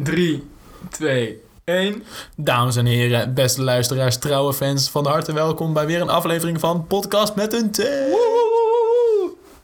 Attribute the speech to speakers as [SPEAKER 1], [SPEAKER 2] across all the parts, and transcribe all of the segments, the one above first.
[SPEAKER 1] 3, 2, 1.
[SPEAKER 2] Dames en heren, beste luisteraars, trouwe fans, van harte welkom bij weer een aflevering van Podcast met een T.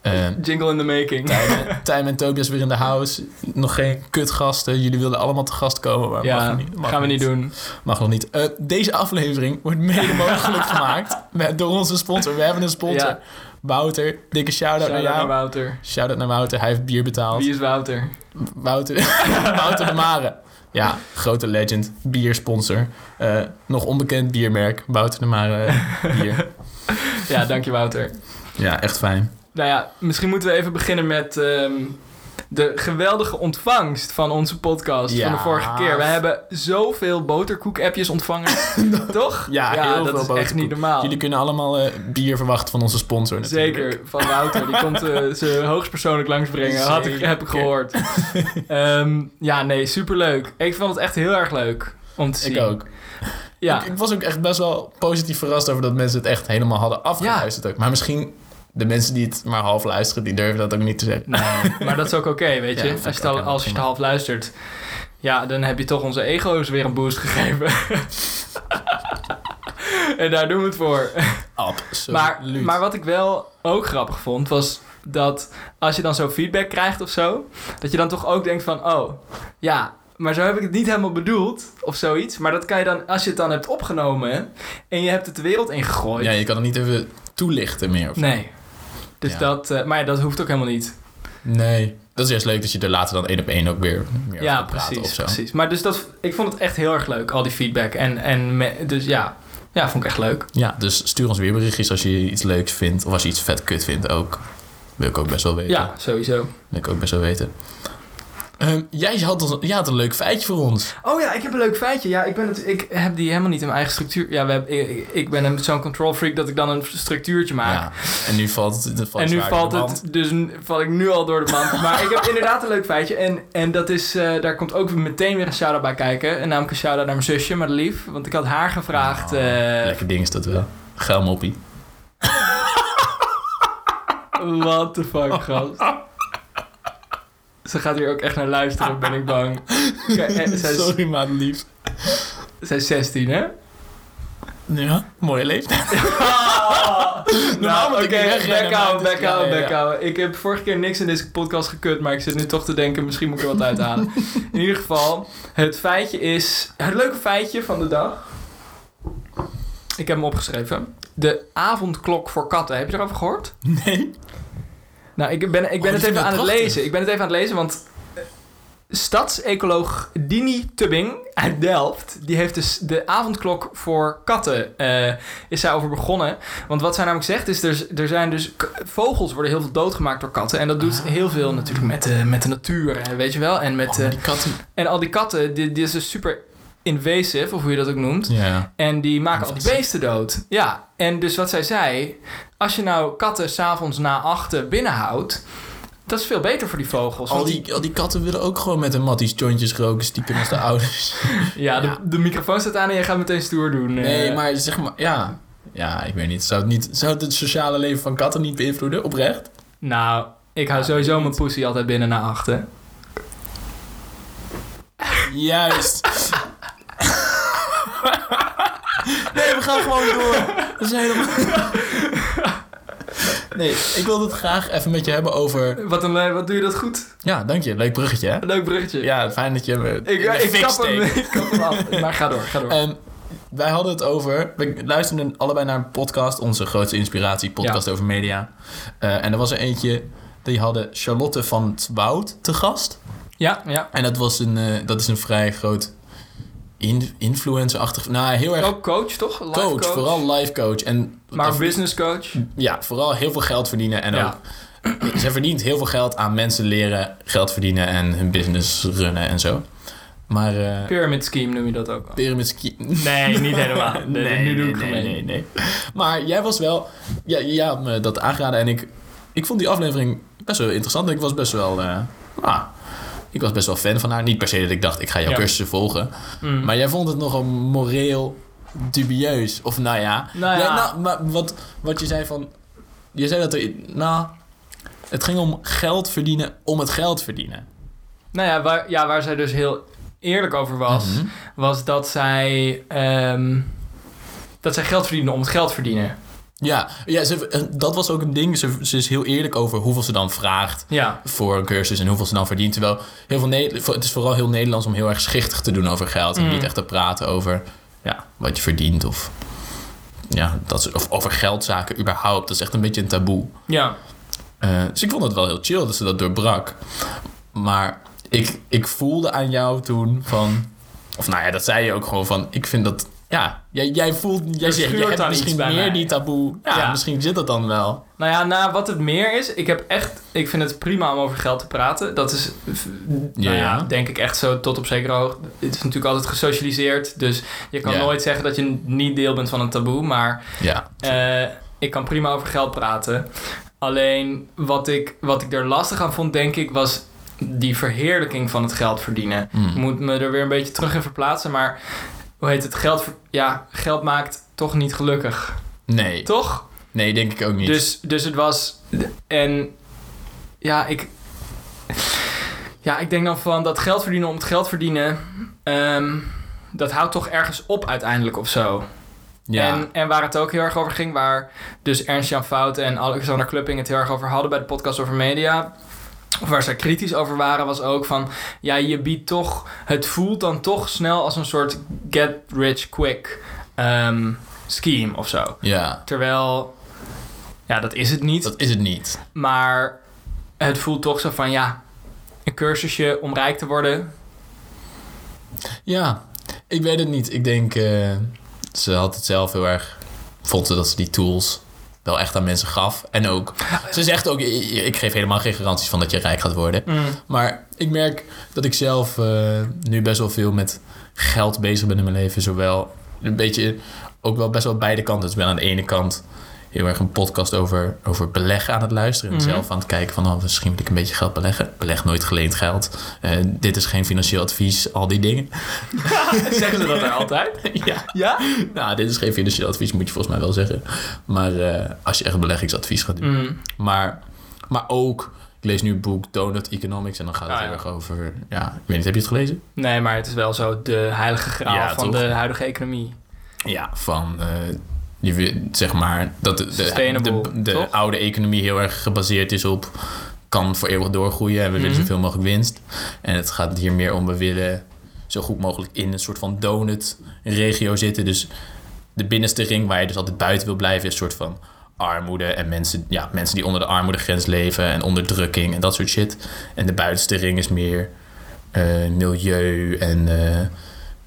[SPEAKER 2] Uh,
[SPEAKER 1] Jingle in the making.
[SPEAKER 2] Tijm, Tijm en Tobias weer in de house. Nog geen kutgasten. Jullie wilden allemaal te gast komen, maar
[SPEAKER 1] ja,
[SPEAKER 2] mag niet, mag
[SPEAKER 1] gaan we
[SPEAKER 2] niet
[SPEAKER 1] niet doen.
[SPEAKER 2] Mag nog niet. Uh, deze aflevering wordt mede mogelijk gemaakt met, door onze sponsor. We hebben een sponsor.
[SPEAKER 1] Ja.
[SPEAKER 2] Wouter, dikke shout-out
[SPEAKER 1] Shout-out
[SPEAKER 2] naar jou.
[SPEAKER 1] naar Wouter.
[SPEAKER 2] Shout-out naar Wouter, hij heeft bier betaald.
[SPEAKER 1] Wie is Wouter?
[SPEAKER 2] Wouter, Wouter de Mare. Ja, grote legend, biersponsor. Eh, nog onbekend biermerk, Wouter de Mare eh, bier.
[SPEAKER 1] Ja, dank je Wouter.
[SPEAKER 2] Ja, echt fijn.
[SPEAKER 1] Nou ja, misschien moeten we even beginnen met ehm, de geweldige ontvangst van onze podcast
[SPEAKER 2] Ja.
[SPEAKER 1] van de vorige keer. We hebben zoveel boterkoek-appjes ontvangen, toch?
[SPEAKER 2] Ja, heel
[SPEAKER 1] dat
[SPEAKER 2] veel
[SPEAKER 1] is echt niet normaal.
[SPEAKER 2] Jullie kunnen allemaal eh, bier verwachten van onze sponsor natuurlijk.
[SPEAKER 1] Zeker, van Wouter. Die komt eh ze hoogstpersoonlijk langsbrengen. Had ik, heb ik gehoord. Ehm, ja, nee, superleuk. Ik vond het echt heel erg leuk om te zien.
[SPEAKER 2] Ik ook.
[SPEAKER 1] Ja,
[SPEAKER 2] Ik, ik was ook echt best wel positief verrast over dat mensen het echt helemaal hadden afgeluisterd ook. Maar misschien de mensen die het maar half luisteren, die durven dat ook niet te zeggen.
[SPEAKER 1] nee, maar dat is ook oké, weet
[SPEAKER 2] Ja,
[SPEAKER 1] je.
[SPEAKER 2] vind ik
[SPEAKER 1] als je, het half luistert, ja, dan heb je toch onze ego's weer een boost gegeven. en daar doen we het voor.
[SPEAKER 2] Absoluut.
[SPEAKER 1] Maar, maar wat ik wel ook grappig vond, was dat als je dan zo feedback krijgt of zo, dat je dan toch ook denkt van, oh, ja, maar zo heb ik het niet helemaal bedoeld of zoiets. Maar dat kan je dan, als je het dan hebt opgenomen en je hebt het de wereld ingegooid.
[SPEAKER 2] Ja, je kan het niet even toelichten meer. Of.
[SPEAKER 1] Nee. Dus
[SPEAKER 2] Ja.
[SPEAKER 1] dat, eh, maar ja, dat hoeft ook helemaal niet.
[SPEAKER 2] Nee. Dat is juist leuk dat je er later dan één op één ook weer meer
[SPEAKER 1] Ja,
[SPEAKER 2] over kan praten
[SPEAKER 1] precies,
[SPEAKER 2] of zo.
[SPEAKER 1] precies. Maar dus dat, ik vond het echt heel erg leuk, al die feedback. En, en me- dus ja, ja, vond ik echt leuk.
[SPEAKER 2] Ja, dus stuur ons weer berichtjes als je iets leuks vindt. Of als je iets vet kut vindt ook. Wil ik ook best wel weten.
[SPEAKER 1] Ja, sowieso.
[SPEAKER 2] Wil ik ook best wel weten. Ehm, jij had, jij had een leuk feitje voor ons.
[SPEAKER 1] Oh ja, ik heb een leuk feitje. Ja, ik, ben het, ik heb die helemaal niet in mijn eigen structuur. Ja, we hebben, ik, ik ben zo'n control freak dat ik dan een structuurtje maak.
[SPEAKER 2] Ja. En nu valt het, het valt
[SPEAKER 1] en nu valt het, dus val ik nu al door de mand. maar ik heb inderdaad een leuk feitje. En, en dat is, eh, daar komt ook meteen weer een shout-out bij kijken. En namelijk een shout-out naar mijn zusje, Madelief. Want ik had haar gevraagd...
[SPEAKER 2] Oh,
[SPEAKER 1] eh,
[SPEAKER 2] lekker ding is dat wel. Geil moppie.
[SPEAKER 1] What the fuck, gast. Ze gaat hier ook echt naar luisteren, ben ik bang. Eh, zij, is,
[SPEAKER 2] Sorry, maat lief.
[SPEAKER 1] zij is 16, hè?
[SPEAKER 2] Ja, mooie leeftijd.
[SPEAKER 1] nou,
[SPEAKER 2] moet
[SPEAKER 1] oké,
[SPEAKER 2] wegrennen,
[SPEAKER 1] back out, back out, back out. Ik heb vorige keer niks in deze podcast gekut, maar ik zit nu toch te denken, misschien moet ik er wat uithalen. In ieder geval, het feitje is, het leuke feitje van de dag. Ik heb hem opgeschreven. De avondklok voor katten. Heb je erover gehoord?
[SPEAKER 2] Nee.
[SPEAKER 1] Nou, ik ben, ik ben
[SPEAKER 2] Oh,
[SPEAKER 1] het
[SPEAKER 2] die
[SPEAKER 1] even aan het lezen. Ik ben het even aan het lezen, want eh, stadsecoloog Dini Tubbing uit Delft, die heeft dus de avondklok voor katten, eh, is zij over begonnen. Want wat zij namelijk zegt is, er, er zijn dus, vogels worden heel veel doodgemaakt door katten. En dat doet
[SPEAKER 2] Ah.
[SPEAKER 1] heel veel natuurlijk met de, met de natuur, weet je wel. En, met,
[SPEAKER 2] Oh, maar
[SPEAKER 1] eh,
[SPEAKER 2] die katten.
[SPEAKER 1] en al die katten, die, die is dus super invasive, of hoe je dat ook noemt.
[SPEAKER 2] Ja.
[SPEAKER 1] En die maken al die beesten dood. Ja, en dus wat zij zei... Als je nou katten s'avonds na achten binnenhoudt... Dat is veel beter voor die vogels.
[SPEAKER 2] Al die, al die katten willen ook gewoon met een matties jointjes roken, stiekem als de ouders.
[SPEAKER 1] Ja, de, de microfoon staat aan en je gaat meteen stoer doen.
[SPEAKER 2] Nee,
[SPEAKER 1] eh.
[SPEAKER 2] maar zeg maar, ja. Ja, ik weet niet. Zou het, niet, zou het het sociale leven van katten niet beïnvloeden, oprecht?
[SPEAKER 1] Nou, ik hou
[SPEAKER 2] Ja,
[SPEAKER 1] sowieso mijn pussy altijd binnen na achten.
[SPEAKER 2] Juist. Nee, we gaan gewoon door. We zijn helemaal... Nee, ik wilde het graag even met je hebben over...
[SPEAKER 1] Wat, een, eh, wat doe je dat goed?
[SPEAKER 2] Ja, dank je. Leuk bruggetje, hè?
[SPEAKER 1] Leuk bruggetje.
[SPEAKER 2] Ja, fijn dat je me
[SPEAKER 1] ik,
[SPEAKER 2] de
[SPEAKER 1] ik, kap hem, ik kap hem af. Maar ga door, ga door.
[SPEAKER 2] Ehm, wij hadden het over... We luisterden allebei naar een podcast. Onze grootste inspiratie, podcast over media. Eh, en er was er eentje... Die hadden Charlotte van het Woud te gast.
[SPEAKER 1] ja, ja.
[SPEAKER 2] En dat, was een, eh, dat is een vrij groot in, influencer-achtig... Nou, heel erg
[SPEAKER 1] Ook coach, toch? Life
[SPEAKER 2] coach, vooral life coach. En
[SPEAKER 1] Maar business coach.
[SPEAKER 2] ja, vooral heel veel geld verdienen. En
[SPEAKER 1] Ja.
[SPEAKER 2] ook, ze verdient heel veel geld aan mensen leren geld verdienen en hun business runnen en zo. Maar eh
[SPEAKER 1] Pyramid scheme noem je dat ook wel.
[SPEAKER 2] pyramid scheme...
[SPEAKER 1] Nee, niet helemaal. Nee, nu doe ik
[SPEAKER 2] nee, nee, nee. Maar jij was wel... Ja, jij had me dat aangeraden en ik, ik vond die aflevering best wel interessant. Ik was best wel... eh, ah, ik was best wel fan van haar. Niet per se dat ik dacht, ik ga jouw
[SPEAKER 1] Ja.
[SPEAKER 2] cursussen volgen.
[SPEAKER 1] Mm.
[SPEAKER 2] Maar jij vond het nogal moreel dubieus. Of nou ja.
[SPEAKER 1] Nou ja.
[SPEAKER 2] nou, maar wat, wat je zei van... Je zei dat er... Nou, het ging om geld verdienen om het geld verdienen.
[SPEAKER 1] Nou ja waar, ja, waar zij dus heel eerlijk over was,
[SPEAKER 2] Mhm.
[SPEAKER 1] was dat zij, ehm, dat zij geld verdienen om het geld verdienen.
[SPEAKER 2] Ja, ja ze, eh, dat was ook een ding. Ze, ze is heel eerlijk over hoeveel ze dan vraagt
[SPEAKER 1] Ja,
[SPEAKER 2] voor een cursus en hoeveel ze dan verdient. Terwijl heel veel Ne- het is vooral heel Nederlands om heel erg schichtig te doen over geld. En
[SPEAKER 1] Mm.
[SPEAKER 2] niet echt te praten over ja, wat je verdient of, ja, dat, of over geldzaken überhaupt. Dat is echt een beetje een taboe.
[SPEAKER 1] ja.
[SPEAKER 2] Eh, dus ik vond het wel heel chill dat ze dat doorbrak. Maar ik, ik voelde aan jou toen van... Of nou ja, dat zei je ook gewoon van... Ik vind dat... Ja, jij, jij voelt... Jij, hebt
[SPEAKER 1] dan
[SPEAKER 2] misschien meer
[SPEAKER 1] mij.
[SPEAKER 2] die taboe. Ja,
[SPEAKER 1] Ja.
[SPEAKER 2] misschien zit dat dan wel.
[SPEAKER 1] Nou ja, na wat het meer is, ik heb echt, ik vind het prima om over geld te praten. Dat is, nou ja,
[SPEAKER 2] ja.
[SPEAKER 1] denk ik echt zo tot op zekere hoogte. Het is natuurlijk altijd gesocialiseerd, dus je kan
[SPEAKER 2] Ja.
[SPEAKER 1] nooit zeggen dat je niet deel bent van een taboe. Maar
[SPEAKER 2] Ja.
[SPEAKER 1] eh, ik kan prima over geld praten. Alleen wat ik, wat ik er lastig aan vond, denk ik, was die verheerlijking van het geld verdienen.
[SPEAKER 2] Mm.
[SPEAKER 1] Ik moet me er weer een beetje terug in verplaatsen, maar hoe heet het? Geld, ja, geld maakt toch niet gelukkig.
[SPEAKER 2] Nee.
[SPEAKER 1] Toch?
[SPEAKER 2] Nee, denk ik ook niet.
[SPEAKER 1] Dus, dus het was. En ja, ik. Ja, ik denk dan van dat geld verdienen om het geld verdienen. ehm, dat houdt toch ergens op uiteindelijk of zo.
[SPEAKER 2] ja.
[SPEAKER 1] En, en waar het ook heel erg over ging, waar dus Ernst-Jan Fout en Alexander Klupping het heel erg over hadden bij de podcast over media. Of waar zij kritisch over waren, was ook van... Ja, je biedt toch... Het voelt dan toch snel als een soort get rich quick ehm, scheme of zo.
[SPEAKER 2] ja,
[SPEAKER 1] Terwijl... Ja, dat is het niet.
[SPEAKER 2] dat is het niet.
[SPEAKER 1] Maar het voelt toch zo van... Ja, een cursusje om rijk te worden.
[SPEAKER 2] Ja, ik weet het niet. Ik denk, eh, ze had het zelf heel erg... Vond ze dat ze die tools wel echt aan mensen gaf. En ook, ze zegt ook, ik geef helemaal geen garanties van dat je rijk gaat worden. Maar ik merk dat ik zelf eh, nu best wel veel met geld bezig ben in mijn leven. Zowel een beetje, ook wel best wel beide kanten. Dus ben aan de ene kant heel erg een podcast over, over beleggen aan het luisteren. En
[SPEAKER 1] Mhm.
[SPEAKER 2] zelf aan het kijken van, oh, misschien wil ik een beetje geld beleggen. Beleg nooit geleend geld. Eh, dit is geen financieel advies, al die dingen.
[SPEAKER 1] Zeggen ze dat er altijd?
[SPEAKER 2] ja.
[SPEAKER 1] Ja?
[SPEAKER 2] Nou, dit is geen financieel advies, moet je volgens mij wel zeggen. Maar eh, als je echt beleggingsadvies gaat doen.
[SPEAKER 1] Mm.
[SPEAKER 2] Maar, maar ook, ik lees nu een boek Donut Economics en dan gaat het
[SPEAKER 1] Ah,
[SPEAKER 2] heel
[SPEAKER 1] ja.
[SPEAKER 2] erg over, ja, ik weet niet, heb je het gelezen?
[SPEAKER 1] Nee, maar het is wel zo de heilige graal
[SPEAKER 2] Ja,
[SPEAKER 1] van
[SPEAKER 2] toch?
[SPEAKER 1] de huidige economie.
[SPEAKER 2] Ja, van, eh, je, zeg maar, dat de, de, de, oude economie heel erg gebaseerd is op, kan voor eeuwig doorgroeien en we willen
[SPEAKER 1] Mhm.
[SPEAKER 2] zoveel mogelijk winst. En het gaat hier meer om, we willen zo goed mogelijk in een soort van donut-regio zitten. Dus de binnenste ring waar je dus altijd buiten wil blijven is een soort van armoede en mensen, ja, mensen die onder de armoedegrens leven en onderdrukking en dat soort shit. En de buitenste ring is meer eh, milieu en eh,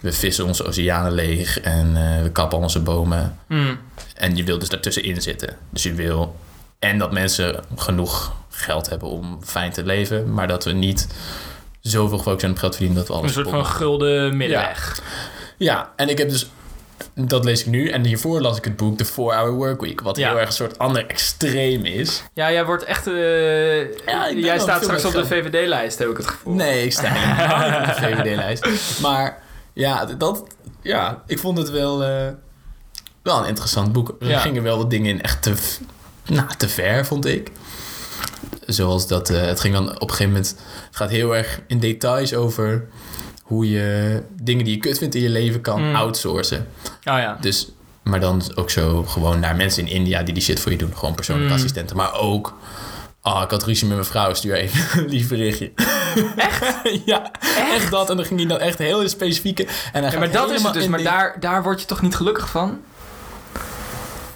[SPEAKER 2] we vissen onze oceanen leeg en eh, we kappen onze bomen.
[SPEAKER 1] Mm.
[SPEAKER 2] En je wil dus daartussenin zitten. Dus je wil en dat mensen genoeg geld hebben om fijn te leven, maar dat we niet zoveel gefocust zijn op geld verdienen dat we alles
[SPEAKER 1] Een soort van
[SPEAKER 2] maken.
[SPEAKER 1] gulden middenweg.
[SPEAKER 2] Ja, en ik heb dus... Dat lees ik nu. En hiervoor las ik het boek The 4-Hour Workweek. Wat
[SPEAKER 1] Ja.
[SPEAKER 2] heel erg een soort ander extreem is.
[SPEAKER 1] Ja, jij wordt echt...
[SPEAKER 2] Ja, ben
[SPEAKER 1] jij staat straks op de VVD-lijst, heb ik het gevoel.
[SPEAKER 2] Nee, ik sta niet op de VVD-lijst. Maar ja, dat... Ja, ik vond het wel... eh, wel een interessant boek. Er
[SPEAKER 1] Ja.
[SPEAKER 2] gingen wel wat dingen in echt te... Nou, te ver, vond ik. Zoals dat... eh, het ging dan op een gegeven moment... Het gaat heel erg in details over... Hoe je dingen die je kut vindt in je leven kan
[SPEAKER 1] Mm.
[SPEAKER 2] outsourcen.
[SPEAKER 1] Oh ja.
[SPEAKER 2] Dus, maar dan ook zo gewoon naar mensen in India die die shit voor je doen. Gewoon persoonlijke
[SPEAKER 1] Mm.
[SPEAKER 2] assistenten. Maar ook, ah, ik had ruzie met mijn vrouw, stuur even een lief berichtje. Echt? ja, echt? dat. En dan ging hij dan echt heel specifieke. En hij
[SPEAKER 1] Ja, maar dat is het dus. Maar
[SPEAKER 2] die-
[SPEAKER 1] daar, daar word je toch niet gelukkig van?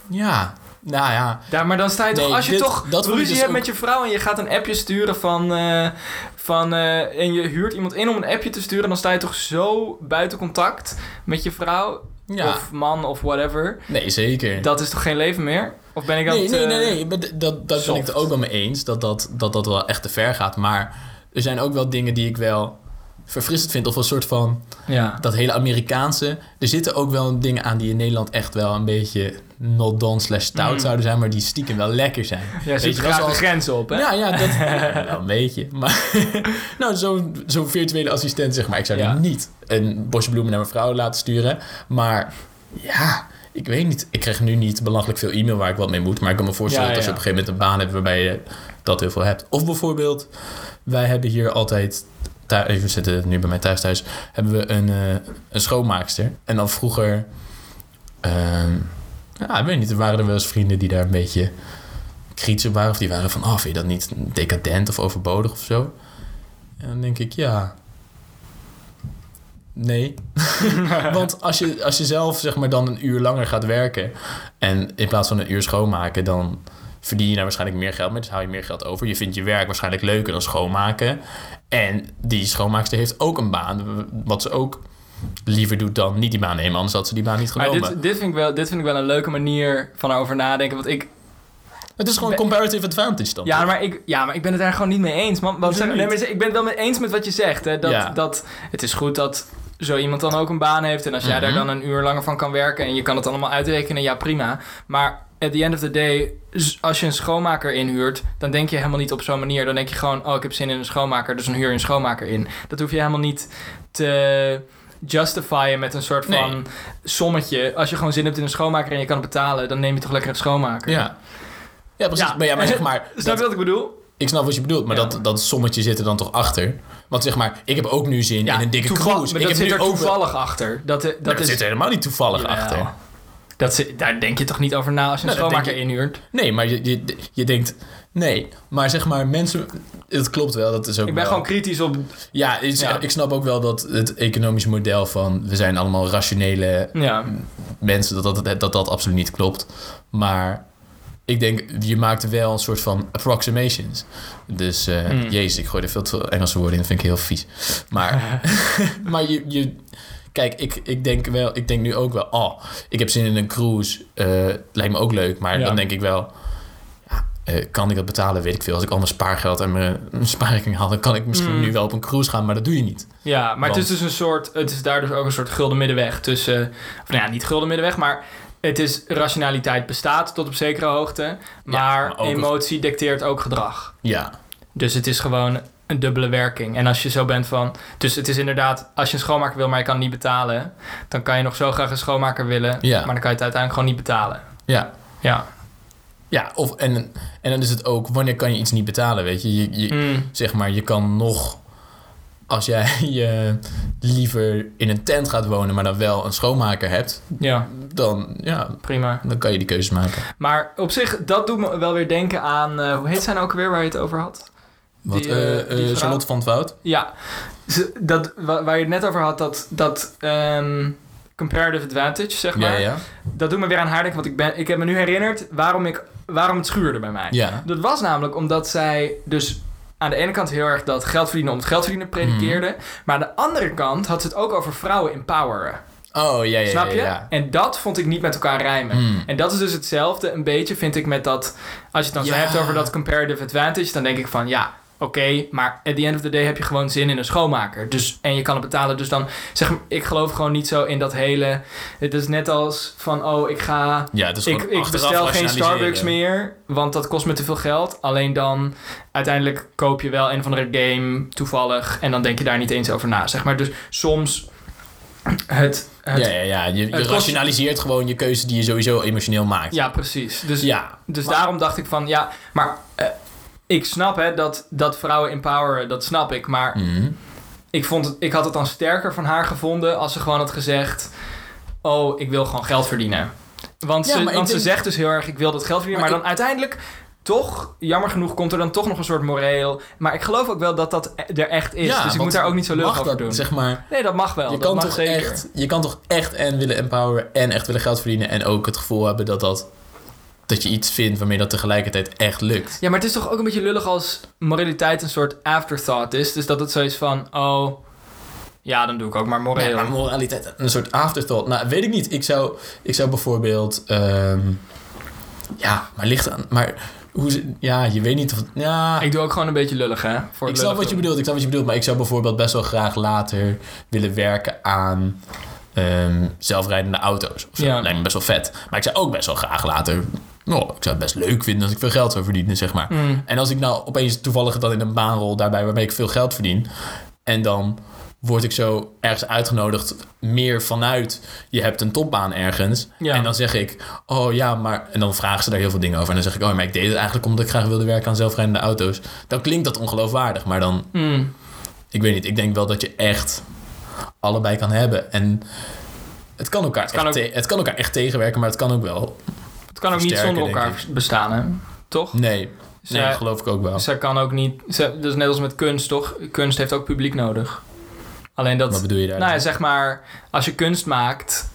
[SPEAKER 2] Ja, nou ja.
[SPEAKER 1] Daar, maar dan sta je toch...
[SPEAKER 2] Nee,
[SPEAKER 1] als je
[SPEAKER 2] dit-
[SPEAKER 1] toch
[SPEAKER 2] dat
[SPEAKER 1] ruzie
[SPEAKER 2] dus
[SPEAKER 1] hebt
[SPEAKER 2] ook-
[SPEAKER 1] met je vrouw... en je gaat een appje sturen van... eh, van eh, en je huurt iemand in om een appje te sturen... dan sta je toch zo buiten contact met je vrouw...
[SPEAKER 2] Ja,
[SPEAKER 1] of man of whatever.
[SPEAKER 2] nee, zeker.
[SPEAKER 1] Dat is toch geen leven meer? Of ben ik dat...
[SPEAKER 2] nee, nee, nee,
[SPEAKER 1] eh,
[SPEAKER 2] nee. maar d- Dat, dat ben ik het ook wel mee eens. Dat dat, dat dat wel echt te ver gaat. Maar er zijn ook wel dingen die ik wel verfrissend vind. Of een soort van...
[SPEAKER 1] Ja.
[SPEAKER 2] dat hele Amerikaanse. Er zitten ook wel dingen aan die in Nederland echt wel een beetje not done slash stout
[SPEAKER 1] Mm.
[SPEAKER 2] zouden zijn, maar die stiekem wel lekker zijn.
[SPEAKER 1] Ja, zit
[SPEAKER 2] je,
[SPEAKER 1] graag de
[SPEAKER 2] zoals-
[SPEAKER 1] grenzen op, hè?
[SPEAKER 2] Ja, ja, dat ja, wel een beetje. Maar nou, zo'n zo'n virtuele assistent, zeg maar. Ik zou
[SPEAKER 1] Ja.
[SPEAKER 2] die niet een bosje bloemen naar mijn vrouw laten sturen. Maar ja, ik weet niet. Ik krijg nu niet belachelijk veel e-mail waar ik wat mee moet. Maar ik kan me voorstellen
[SPEAKER 1] Ja,
[SPEAKER 2] dat als je op een gegeven moment een baan hebt waarbij je dat heel veel hebt. Of bijvoorbeeld, wij hebben hier altijd thuis, we zitten nu bij mij thuis thuis, hebben we een, eh, een schoonmaakster. En dan vroeger, ehm, ja, ik weet niet, er waren er wel eens vrienden die daar een beetje kritisch waren. Of die waren van, oh, vind je dat niet decadent of overbodig of zo? En dan denk ik, ja... Nee. Want als je, als je zelf zeg maar dan een uur langer gaat werken... en in plaats van een uur schoonmaken... dan verdien je daar waarschijnlijk meer geld mee. Dus hou je meer geld over. Je vindt je werk waarschijnlijk leuker dan schoonmaken. En die schoonmaakster heeft ook een baan... wat ze ook liever doet dan niet die baan nemen. Anders had ze die baan niet
[SPEAKER 1] Maar
[SPEAKER 2] genomen.
[SPEAKER 1] dit, dit, vind ik wel, dit vind ik wel een leuke manier van over nadenken. Want ik,
[SPEAKER 2] Het is gewoon comparative advantage dan.
[SPEAKER 1] ja,
[SPEAKER 2] toch?
[SPEAKER 1] maar ik, ja, maar ik ben het daar gewoon niet mee eens. Man. Nee, maar ik ben het wel mee eens met wat je zegt. Hè, dat,
[SPEAKER 2] Ja.
[SPEAKER 1] dat het is goed dat zo iemand dan ook een baan heeft. En als jij daar
[SPEAKER 2] Mhm.
[SPEAKER 1] dan een uur langer van kan werken en je kan het allemaal uitrekenen, ja prima. Maar at the end of the day, als je een schoonmaker inhuurt, dan denk je helemaal niet op zo'n manier. Dan denk je gewoon, oh ik heb zin in een schoonmaker, dus dan huur je een schoonmaker in. Dat hoef je helemaal niet te justifyen met een soort van
[SPEAKER 2] Nee.
[SPEAKER 1] sommetje. Als je gewoon zin hebt in een schoonmaker en je kan het betalen, dan neem je toch lekker een schoonmaker.
[SPEAKER 2] Ja. Ja, precies.
[SPEAKER 1] Ja.
[SPEAKER 2] Maar, ja, maar zeg maar...
[SPEAKER 1] Snap
[SPEAKER 2] dat-
[SPEAKER 1] je wat ik bedoel?
[SPEAKER 2] ik snap wat je bedoelt, maar
[SPEAKER 1] Ja.
[SPEAKER 2] dat, dat sommetje zit er dan toch achter. Want zeg maar, ik heb ook nu zin in een dikke cruise.
[SPEAKER 1] Maar
[SPEAKER 2] ik
[SPEAKER 1] dat
[SPEAKER 2] heb
[SPEAKER 1] zit er toevallig achter. Dat, dat,
[SPEAKER 2] Nee, dat
[SPEAKER 1] is
[SPEAKER 2] zit er helemaal niet toevallig
[SPEAKER 1] Jawel.
[SPEAKER 2] achter.
[SPEAKER 1] Dat daar denk je toch niet over na als je een
[SPEAKER 2] Nou, dat
[SPEAKER 1] schoonmaker inhuurt?
[SPEAKER 2] Nee, maar je, je, je denkt... Nee, maar zeg maar, mensen... Het klopt wel, dat is ook
[SPEAKER 1] Ik ben
[SPEAKER 2] wel-
[SPEAKER 1] gewoon kritisch op...
[SPEAKER 2] Ja, ik snap ook wel dat het economische model van... We zijn allemaal rationele
[SPEAKER 1] Ja,
[SPEAKER 2] mensen, dat dat, dat, dat absoluut niet klopt. Maar ik denk, je maakt wel een soort van approximations. Dus,
[SPEAKER 1] Mm.
[SPEAKER 2] jezus, ik gooi er veel te Engelse woorden in, dat vind ik heel vies. Maar, maar je, je, kijk, ik, ik denk wel, ik denk nu ook wel, oh, ik heb zin in een cruise, eh, lijkt me ook leuk. Maar
[SPEAKER 1] Ja.
[SPEAKER 2] dan denk ik wel, eh, kan ik dat betalen, weet ik veel. Als ik al mijn spaargeld en mijn, mijn spaarrekening haal, dan kan ik misschien
[SPEAKER 1] Mm.
[SPEAKER 2] nu wel op een cruise gaan, maar dat doe je niet.
[SPEAKER 1] ja maar het is dus een soort... Het is daar dus ook een soort gulden middenweg tussen... Of nou ja, niet gulden middenweg, maar... Het is rationaliteit bestaat tot op zekere hoogte. Maar, emotie dicteert ook gedrag.
[SPEAKER 2] Ja,
[SPEAKER 1] Dus het is gewoon een dubbele werking. En als je zo bent van... Dus het is inderdaad... Als je een schoonmaker wil, maar je kan niet betalen... Dan kan je nog zo graag een schoonmaker willen...
[SPEAKER 2] Ja.
[SPEAKER 1] Maar dan kan je het uiteindelijk gewoon niet betalen.
[SPEAKER 2] ja.
[SPEAKER 1] Ja.
[SPEAKER 2] Ja, of, en, en dan is het ook, wanneer kan je iets niet betalen, weet je? Je, je,
[SPEAKER 1] Mm.
[SPEAKER 2] zeg maar, je kan nog... Als jij je liever in een tent gaat wonen, maar dan wel een schoonmaker hebt...
[SPEAKER 1] Ja,
[SPEAKER 2] dan, ja,
[SPEAKER 1] prima.
[SPEAKER 2] dan kan je die keuzes maken.
[SPEAKER 1] Maar op zich, dat doet me wel weer denken aan... eh, hoe heet zij nou ook weer waar je het over had?
[SPEAKER 2] Wat,
[SPEAKER 1] Die,
[SPEAKER 2] eh,
[SPEAKER 1] eh, die?
[SPEAKER 2] Charlotte van het Woud?
[SPEAKER 1] Ja, dat, wa- waar je het net over had, dat, dat ehm, comparative advantage, zeg maar.
[SPEAKER 2] Ja, ja.
[SPEAKER 1] Dat doet me weer aan haar denken, want ik, ben, ik heb me nu herinnerd waarom, ik, waarom het schuurde bij mij.
[SPEAKER 2] Ja.
[SPEAKER 1] Dat was namelijk omdat zij dus aan de ene kant heel erg dat geld verdienen om het geld verdienen predikeerde.
[SPEAKER 2] Mhm.
[SPEAKER 1] Maar aan de andere kant had ze het ook over vrouwen empoweren.
[SPEAKER 2] Oh, ja, ja,
[SPEAKER 1] Snap je?
[SPEAKER 2] ja. ja.
[SPEAKER 1] En dat vond ik niet met elkaar rijmen.
[SPEAKER 2] Hmm.
[SPEAKER 1] En dat is dus hetzelfde een beetje, vind ik, met dat... Als je het dan zo hebt over dat comparative advantage... dan denk ik van, ja, oké... maar at the end of the day heb je gewoon zin in een schoonmaker. Dus, en je kan het betalen. Dus dan, zeg ik geloof gewoon niet zo in dat hele... Het is net als van, oh, ik ga...
[SPEAKER 2] Ja, het is
[SPEAKER 1] Ik, ik bestel geen. Starbucks meer, want dat kost me te veel geld. Alleen dan, uiteindelijk koop je wel een of andere game toevallig... en dan denk je daar niet eens over na, zeg maar. Dus soms... Het, het
[SPEAKER 2] Ja, ja, ja. Je, je
[SPEAKER 1] kost-
[SPEAKER 2] rationaliseert gewoon je keuze die je sowieso emotioneel maakt.
[SPEAKER 1] Ja, precies. Dus,
[SPEAKER 2] Ja.
[SPEAKER 1] dus
[SPEAKER 2] Maar-
[SPEAKER 1] daarom dacht ik van, ja, maar eh, ik snap hè, dat, dat vrouwen empoweren, dat snap ik. Maar
[SPEAKER 2] Mhm.
[SPEAKER 1] ik, vond het, ik had het dan sterker van haar gevonden als ze gewoon had gezegd, oh, ik wil gewoon geld verdienen. Want,
[SPEAKER 2] Ja,
[SPEAKER 1] ze, want ze
[SPEAKER 2] denk-
[SPEAKER 1] zegt dus heel erg, ik wil dat geld verdienen. Maar,
[SPEAKER 2] Maar
[SPEAKER 1] dan uiteindelijk, toch, jammer genoeg, komt er dan toch nog een soort moreel. Maar ik geloof ook wel dat dat er echt is.
[SPEAKER 2] Ja,
[SPEAKER 1] dus ik moet daar ook niet zo lullig over
[SPEAKER 2] dat,
[SPEAKER 1] doen.
[SPEAKER 2] Zeg maar,
[SPEAKER 1] Nee, dat mag wel.
[SPEAKER 2] je
[SPEAKER 1] dat
[SPEAKER 2] kan,
[SPEAKER 1] mag
[SPEAKER 2] toch
[SPEAKER 1] zeker.
[SPEAKER 2] echt, je kan toch echt en willen empoweren en echt willen geld verdienen en ook het gevoel hebben dat, dat, dat je iets vindt waarmee dat tegelijkertijd echt lukt.
[SPEAKER 1] Ja, maar het is toch ook een beetje lullig als moraliteit een soort afterthought is. Dus dat het zo is van, oh, ja, dan doe ik ook maar moreel.
[SPEAKER 2] Ja, maar moraliteit, een soort afterthought. Nou, weet ik niet. Ik zou, ik zou bijvoorbeeld... ehm, ja, maar ligt aan... Maar hoe ze... Ja, je weet niet of... Ja,
[SPEAKER 1] Ik doe ook gewoon een beetje lullig, hè? Voor
[SPEAKER 2] ik snap wat je bedoelt. Ik snap wat je bedoelt. Maar ik zou bijvoorbeeld best wel graag later willen werken aan... ehm, zelfrijdende auto's. Of zo.
[SPEAKER 1] Ja.
[SPEAKER 2] Lijkt me best wel vet. Maar ik zou ook best wel graag later... Oh, ik zou het best leuk vinden als ik veel geld zou verdienen, zeg maar.
[SPEAKER 1] Mm.
[SPEAKER 2] En als ik nou opeens toevallig dan in een baan rol daarbij waarmee ik veel geld verdien. En dan word ik zo ergens uitgenodigd meer vanuit je hebt een topbaan ergens.
[SPEAKER 1] Ja.
[SPEAKER 2] En dan zeg ik, oh ja, maar... En dan vragen ze daar heel veel dingen over. En dan zeg ik, oh maar ik deed het eigenlijk omdat ik graag wilde werken aan zelfrijdende auto's. Dan klinkt dat ongeloofwaardig. Maar dan,
[SPEAKER 1] Mm.
[SPEAKER 2] ik weet niet. Ik denk wel dat je echt allebei kan hebben. En het kan elkaar,
[SPEAKER 1] Het kan
[SPEAKER 2] echt, het kan elkaar echt tegenwerken, maar het kan ook wel.
[SPEAKER 1] Kan ook niet zonder elkaar bestaan, hè? Toch?
[SPEAKER 2] Nee, nee dat geloof ik ook wel.
[SPEAKER 1] Zij kan ook niet... Ze, dat is net als met kunst, toch? Kunst heeft ook publiek nodig. Alleen dat...
[SPEAKER 2] Wat bedoel je daar?
[SPEAKER 1] Nou ja, zeg maar, als je kunst maakt...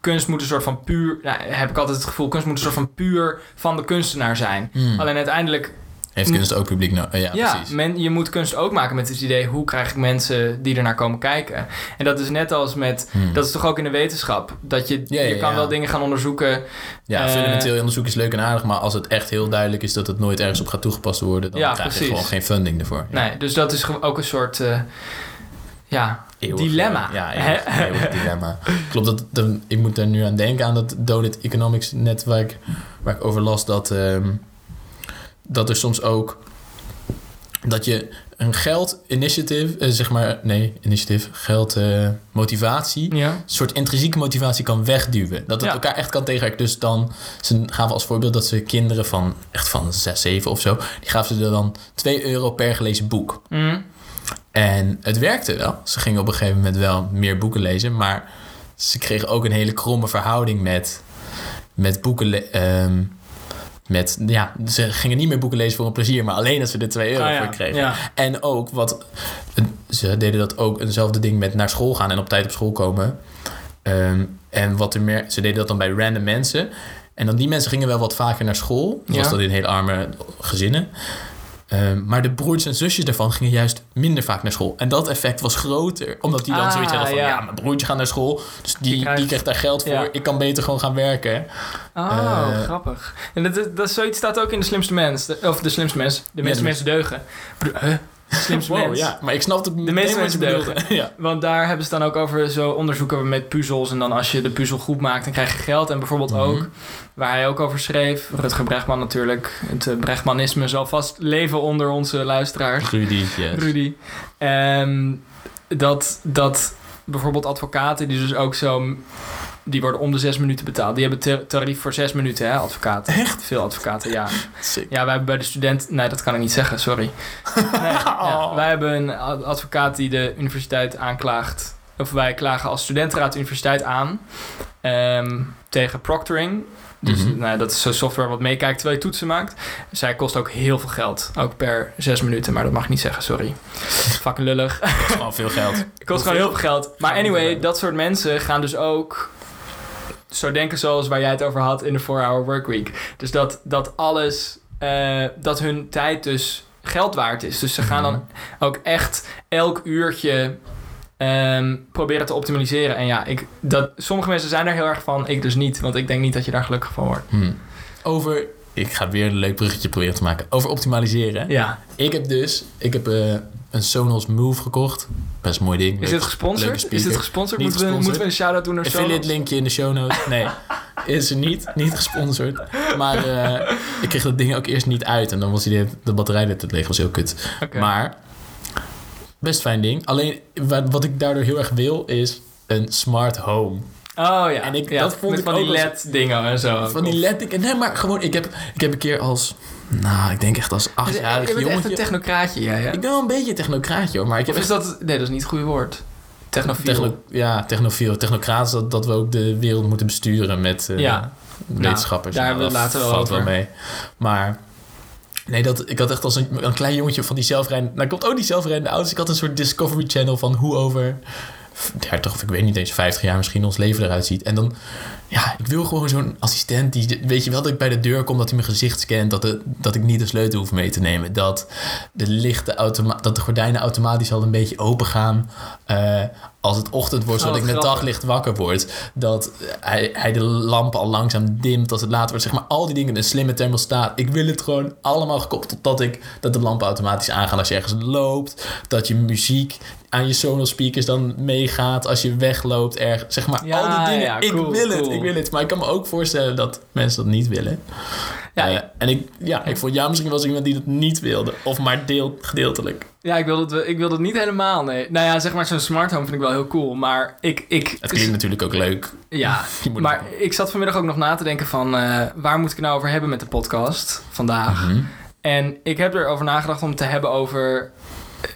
[SPEAKER 1] Kunst moet een soort van puur... Nou, heb ik altijd het gevoel, kunst moet een soort van puur van de kunstenaar zijn.
[SPEAKER 2] Hmm.
[SPEAKER 1] Alleen uiteindelijk...
[SPEAKER 2] Heeft kunst ook publiek nodig? ja,
[SPEAKER 1] Ja,
[SPEAKER 2] precies.
[SPEAKER 1] men, je moet kunst ook maken met het idee... hoe krijg ik mensen die ernaar komen kijken? En dat is net als met...
[SPEAKER 2] Hmm.
[SPEAKER 1] Dat is toch ook in de wetenschap? Dat je,
[SPEAKER 2] Ja, ja,
[SPEAKER 1] je kan
[SPEAKER 2] ja.
[SPEAKER 1] wel dingen gaan onderzoeken...
[SPEAKER 2] Ja,
[SPEAKER 1] Eh,
[SPEAKER 2] fundamenteel onderzoek is leuk en aardig, maar als het echt heel duidelijk is dat het nooit ergens op gaat toegepast worden, dan
[SPEAKER 1] Ja,
[SPEAKER 2] krijg
[SPEAKER 1] precies.
[SPEAKER 2] je gewoon geen funding ervoor. Ja.
[SPEAKER 1] Nee, dus dat is ook een soort... eh, ja,
[SPEAKER 2] Eeuwig,
[SPEAKER 1] dilemma.
[SPEAKER 2] Ja,
[SPEAKER 1] Hè?
[SPEAKER 2] eeuwig, eeuwig dilemma. Klopt, dat, dat, ik moet er nu aan denken aan dat Donut Economics net waar ik, waar ik over las, dat, ehm, dat er soms ook dat je een geld initiative, eh, zeg maar, nee, initiative, geld eh, motivatie,
[SPEAKER 1] ja.
[SPEAKER 2] een soort intrinsieke motivatie kan wegduwen. Dat het
[SPEAKER 1] Ja.
[SPEAKER 2] elkaar echt kan tegenwerken. Dus dan ze gaven als voorbeeld dat ze kinderen van echt van 6, 7 of zo, die gaven ze er dan 2 euro per gelezen boek.
[SPEAKER 1] Mm.
[SPEAKER 2] En het werkte wel. Ze gingen op een gegeven moment wel meer boeken lezen, maar ze kregen ook een hele kromme verhouding met, met boeken. ehm, met, ja, ze gingen niet meer boeken lezen voor een plezier, maar alleen dat ze er 2 euro
[SPEAKER 1] Ah, ja.
[SPEAKER 2] voor kregen.
[SPEAKER 1] Ja.
[SPEAKER 2] En ook wat ze deden dat ook eenzelfde ding met naar school gaan en op tijd op school komen. Ehm, en wat er meer, ze deden dat dan bij random mensen. En dan die mensen gingen wel wat vaker naar school,
[SPEAKER 1] Ja.
[SPEAKER 2] dat in hele arme gezinnen. Ehm, maar de broertjes en zusjes daarvan gingen juist minder vaak naar school. En dat effect was groter. Omdat die dan
[SPEAKER 1] Ah,
[SPEAKER 2] zoiets hadden van...
[SPEAKER 1] ja.
[SPEAKER 2] Ja. mijn broertje gaat naar school. Dus die,
[SPEAKER 1] Die
[SPEAKER 2] die,
[SPEAKER 1] krijgt-
[SPEAKER 2] daar geld voor.
[SPEAKER 1] Ja.
[SPEAKER 2] Ik kan beter gewoon gaan werken.
[SPEAKER 1] Oh,
[SPEAKER 2] Eh,
[SPEAKER 1] grappig. En dat, dat, dat zoiets staat ook in de slimste mens. De- of de slimste mens. De meeste mensen deugen. Huh? De slimste
[SPEAKER 2] Wow,
[SPEAKER 1] mens.
[SPEAKER 2] ja. Maar ik snap het
[SPEAKER 1] meeste
[SPEAKER 2] meteen wat
[SPEAKER 1] mensen
[SPEAKER 2] ja.
[SPEAKER 1] Want daar hebben ze dan ook over zo onderzoeken met puzzels. En dan als je de puzzel goed maakt, dan krijg je geld. En bijvoorbeeld
[SPEAKER 2] Mhm.
[SPEAKER 1] ook, waar hij ook over schreef, Rutger Bregman natuurlijk. Het eh, Bregmanisme zal vast leven onder onze luisteraars.
[SPEAKER 2] Rudy, yes.
[SPEAKER 1] Rudy. Ehm, dat, dat bijvoorbeeld advocaten die dus ook zo... Die worden om de zes minuten betaald. Die hebben tarief voor zes minuten, hè, advocaten. Echt? Veel advocaten, ja.
[SPEAKER 2] Sick.
[SPEAKER 1] Ja, wij hebben bij de student... Nee, dat kan ik niet zeggen, sorry. Nee, ja, wij hebben een ad- advocaat die de universiteit aanklaagt. Of wij klagen als studentenraad de universiteit aan. ehm, tegen proctoring. Dus
[SPEAKER 2] Mhm.
[SPEAKER 1] nou, dat is zo'n software wat meekijkt terwijl je toetsen maakt. Zij kost ook heel veel geld. Ook per zes minuten, maar dat mag ik niet zeggen, sorry. Fucking lullig.
[SPEAKER 2] Is gewoon veel geld.
[SPEAKER 1] Het kost gewoon heel veel geld. Maar anyway, dat soort mensen gaan dus ook zo denken zoals waar jij het over had in de 4-hour workweek. Dus dat, dat alles, eh, dat hun tijd dus geld waard is. Dus ze gaan dan ook echt elk uurtje ehm, proberen te optimaliseren. En ja, ik, dat, sommige mensen zijn daar heel erg van. Ik dus niet, want ik denk niet dat je daar gelukkig van wordt.
[SPEAKER 2] Hm. Over... Ik ga weer een leuk bruggetje proberen te maken. Over optimaliseren.
[SPEAKER 1] Ja.
[SPEAKER 2] Ik heb dus... Ik heb eh, een Sonos Move gekocht. Best mooi ding.
[SPEAKER 1] Is dit gesponsord? Is dit gesponsord? Moeten we, moeten we een shout-out doen naar
[SPEAKER 2] Affiliate
[SPEAKER 1] Sonos?
[SPEAKER 2] linkje in de show notes. Nee, is er niet. Niet gesponsord. Maar eh, ik kreeg dat ding ook eerst niet uit. En dan was die, de batterij net leeg. was heel kut. Maar, best fijn ding. Alleen, wat, ik daardoor heel erg wil, is een smart home.
[SPEAKER 1] Oh ja.
[SPEAKER 2] En ik-
[SPEAKER 1] ja,
[SPEAKER 2] dat vond ik
[SPEAKER 1] van die
[SPEAKER 2] ook
[SPEAKER 1] LED-dingen en zo.
[SPEAKER 2] Van die LED... Nee, maar gewoon, ik heb, ik heb een keer als... Nou, ik denk echt als
[SPEAKER 1] Je
[SPEAKER 2] achtjarig
[SPEAKER 1] bent echt een
[SPEAKER 2] jongetje...
[SPEAKER 1] technocraatje, jij, hè?
[SPEAKER 2] Ik ben wel een beetje een technocraatje hoor, maar ik heb
[SPEAKER 1] Of is
[SPEAKER 2] echt...
[SPEAKER 1] dat... Nee, dat is niet het goede woord. Technofiel.
[SPEAKER 2] Techno, ja, technofiel. Technocraat is dat, dat we ook de wereld moeten besturen met eh,
[SPEAKER 1] Ja.
[SPEAKER 2] wetenschappers.
[SPEAKER 1] daar
[SPEAKER 2] Nou,
[SPEAKER 1] hebben we later wel
[SPEAKER 2] valt
[SPEAKER 1] over.
[SPEAKER 2] wel mee. Maar nee, dat, ik had echt als een, een klein jongetje van die zelfrijdende... Nou, komt ook die zelfrijdende auto's. Ik had een soort Discovery Channel van hoe over 30 of ik weet niet eens 50 jaar misschien ons leven eruit ziet. En dan, ja, ik wil gewoon zo'n assistent die, weet je wel, dat ik bij de deur kom, dat hij mijn gezicht scant, dat, de, dat ik niet de sleutel hoef mee te nemen. Dat de lichten automa- dat de gordijnen automatisch al een beetje open gaan. eh, als het ochtend wordt,
[SPEAKER 1] Oh,
[SPEAKER 2] zodat ik met
[SPEAKER 1] grappig.
[SPEAKER 2] daglicht wakker word. Dat hij, hij de lampen al langzaam dimt als het later wordt. Zeg maar al die dingen, een slimme thermostaat. Ik wil het gewoon allemaal gekoppeld tot dat, ik, dat de lampen automatisch aangaan als je ergens loopt. Dat je muziek aan je Sonos speakers dan meegaat als je wegloopt. Erg, zeg maar
[SPEAKER 1] Ja,
[SPEAKER 2] al die dingen.
[SPEAKER 1] ja,
[SPEAKER 2] ik
[SPEAKER 1] cool,
[SPEAKER 2] wil het, ik wil het. Maar ik kan me ook voorstellen dat mensen dat niet willen.
[SPEAKER 1] Ja,
[SPEAKER 2] Eh, en ik, ja, ik vond jou misschien wel iemand die dat niet wilde. Of maar deel, gedeeltelijk.
[SPEAKER 1] Ja, ik wil, het, ik wil het niet helemaal, nee. Nou ja, zeg maar, zo'n smart home vind ik wel heel cool. Maar ik... ik
[SPEAKER 2] Het klinkt natuurlijk ook leuk.
[SPEAKER 1] Ja, maar ik zat vanmiddag ook nog na te denken van... eh, waar moet ik het nou over hebben met de podcast vandaag?
[SPEAKER 2] Mhm.
[SPEAKER 1] En ik heb erover nagedacht om te hebben over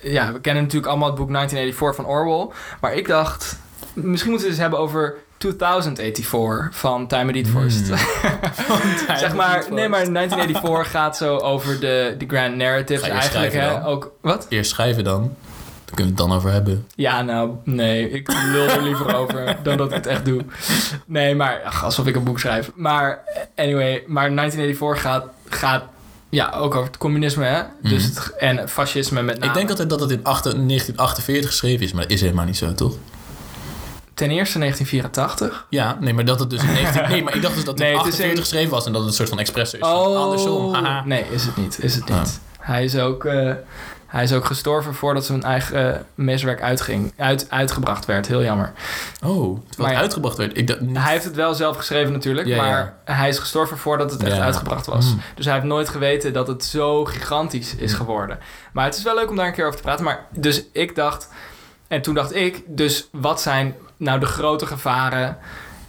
[SPEAKER 1] ja, we kennen natuurlijk allemaal het boek 1984 van Orwell. Maar ik dacht, misschien moeten we het eens hebben over 2084 van Time.
[SPEAKER 2] Hmm.
[SPEAKER 1] zeg maar, nee, maar 1984 gaat zo over de, de grand narratives
[SPEAKER 2] je
[SPEAKER 1] eigenlijk. Hè? Ook, wat?
[SPEAKER 2] Eerst schrijven dan. Dan kunnen we het dan over hebben.
[SPEAKER 1] Ja, nou, nee, ik lul er liever over dan dat ik het echt doe. Nee, maar ach, alsof ik een boek schrijf. Maar anyway, maar 1984 gaat, gaat ja, ook over het communisme, hè? Dus
[SPEAKER 2] Mhm.
[SPEAKER 1] het, en fascisme met name.
[SPEAKER 2] Ik denk altijd dat het in achter- 1948 geschreven is, maar dat is helemaal niet zo, toch?
[SPEAKER 1] Ten eerste 1984.
[SPEAKER 2] Ja, nee, maar dat het dus in 19... Nee, maar ik dacht dus dat het
[SPEAKER 1] Nee,
[SPEAKER 2] in
[SPEAKER 1] het is
[SPEAKER 2] 48
[SPEAKER 1] in-
[SPEAKER 2] geschreven was en dat het een soort van expresso is.
[SPEAKER 1] Oh,
[SPEAKER 2] Andersom, haha.
[SPEAKER 1] nee, is het niet. Is het niet.
[SPEAKER 2] Ah.
[SPEAKER 1] Hij, is ook, eh, hij is ook gestorven voordat zijn eigen eh, meesterwerk uitging, uit, uitgebracht werd. Heel jammer.
[SPEAKER 2] Oh, wat uitgebracht werd. Ik dacht niet...
[SPEAKER 1] Hij heeft het wel zelf geschreven natuurlijk,
[SPEAKER 2] Ja,
[SPEAKER 1] maar hij is gestorven voordat het echt
[SPEAKER 2] Ja.
[SPEAKER 1] uitgebracht was.
[SPEAKER 2] Mm.
[SPEAKER 1] Dus hij heeft nooit geweten dat het zo gigantisch is
[SPEAKER 2] Ja.
[SPEAKER 1] geworden. Maar het is wel leuk om daar een keer over te praten. Maar dus ik dacht, en toen dacht ik, dus wat zijn nou de grote gevaren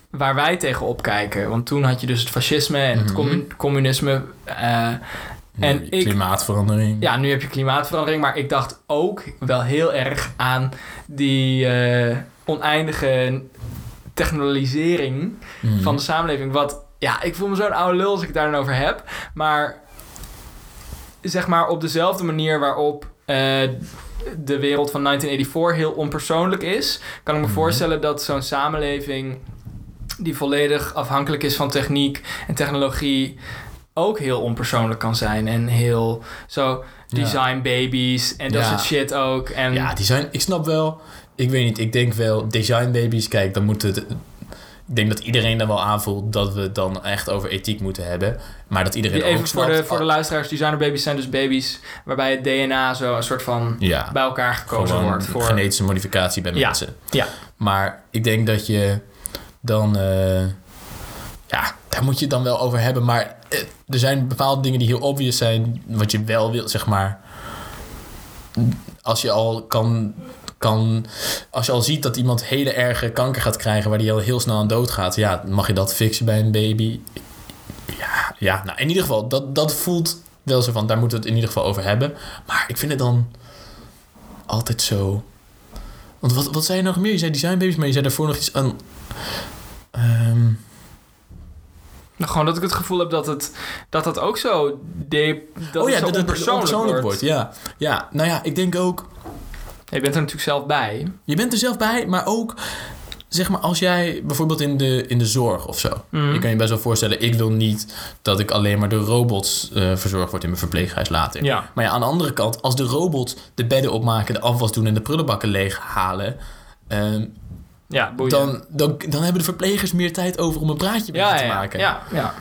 [SPEAKER 1] waar wij tegenop kijken? Want toen had je dus het fascisme en het
[SPEAKER 2] Mhm.
[SPEAKER 1] commu- communisme. eh, en ik-
[SPEAKER 2] Klimaatverandering.
[SPEAKER 1] ja, nu heb je klimaatverandering, maar ik dacht ook wel heel erg aan die eh, oneindige technologisering
[SPEAKER 2] Mhm.
[SPEAKER 1] van de samenleving. Wat, ja, ik voel me zo'n oude lul als ik het daar dan over heb. Maar zeg maar op dezelfde manier waarop eh, de wereld van 1984 heel onpersoonlijk is, kan ik me
[SPEAKER 2] Mhm.
[SPEAKER 1] voorstellen dat zo'n samenleving die volledig afhankelijk is van techniek en technologie ook heel onpersoonlijk kan zijn en heel zo
[SPEAKER 2] Ja.
[SPEAKER 1] design babies en dat
[SPEAKER 2] Ja.
[SPEAKER 1] soort shit ook en
[SPEAKER 2] Ja, die zijn... Ik snap wel... Ik weet niet, ik denk wel... Design babies, kijk, dan moet het... Ik denk dat iedereen dan wel aanvoelt dat we het dan echt over ethiek moeten hebben. Maar dat iedereen
[SPEAKER 1] Die even
[SPEAKER 2] ook
[SPEAKER 1] voor de, voor de luisteraars, designer babies zijn dus baby's waarbij het DNA zo een soort van
[SPEAKER 2] Ja,
[SPEAKER 1] bij elkaar gekozen wordt. Voor,
[SPEAKER 2] genetische modificatie bij mensen.
[SPEAKER 1] ja.
[SPEAKER 2] Maar ik denk dat je dan... eh, ja, daar moet je het dan wel over hebben. Maar eh, er zijn bepaalde dingen die heel obvious zijn... wat je wel wilt, zeg maar... Als je al kan... kan als je al ziet dat iemand hele erge kanker gaat krijgen... waar die al heel snel aan dood gaat... ja, mag je dat fixen bij een baby? Ja, ja nou in ieder geval... dat, dat voelt wel zo van... daar moeten we het in ieder geval over hebben. Maar ik vind het dan altijd zo... Want wat, wat zei je nog meer? Je zei design babies, maar je zei daarvoor nog iets aan... Ehm,
[SPEAKER 1] gewoon dat ik het gevoel heb dat het, dat, het ook zo, de, dat
[SPEAKER 2] oh ja,
[SPEAKER 1] het zo
[SPEAKER 2] dat het
[SPEAKER 1] onpersoonlijk,
[SPEAKER 2] onpersoonlijk
[SPEAKER 1] wordt.
[SPEAKER 2] wordt. Ja. ja, nou ja, ik denk ook...
[SPEAKER 1] Je bent er natuurlijk zelf bij.
[SPEAKER 2] Je bent er zelf bij, maar ook... Zeg maar, als jij bijvoorbeeld in de, in de zorg of zo...
[SPEAKER 1] Mhm.
[SPEAKER 2] Je kan je best wel voorstellen... ik wil niet dat ik alleen maar door robots eh, verzorgd word in mijn verpleeghuis later.
[SPEAKER 1] Ja.
[SPEAKER 2] Maar ja, aan de andere kant... als de robots de bedden opmaken, de afwas doen... en de prullenbakken leeghalen... ehm,
[SPEAKER 1] Ja, boeien.
[SPEAKER 2] dan, dan, dan hebben de verplegers meer tijd over om een praatje met
[SPEAKER 1] ja,
[SPEAKER 2] je
[SPEAKER 1] ja,
[SPEAKER 2] te
[SPEAKER 1] ja,
[SPEAKER 2] maken.
[SPEAKER 1] ja, ja.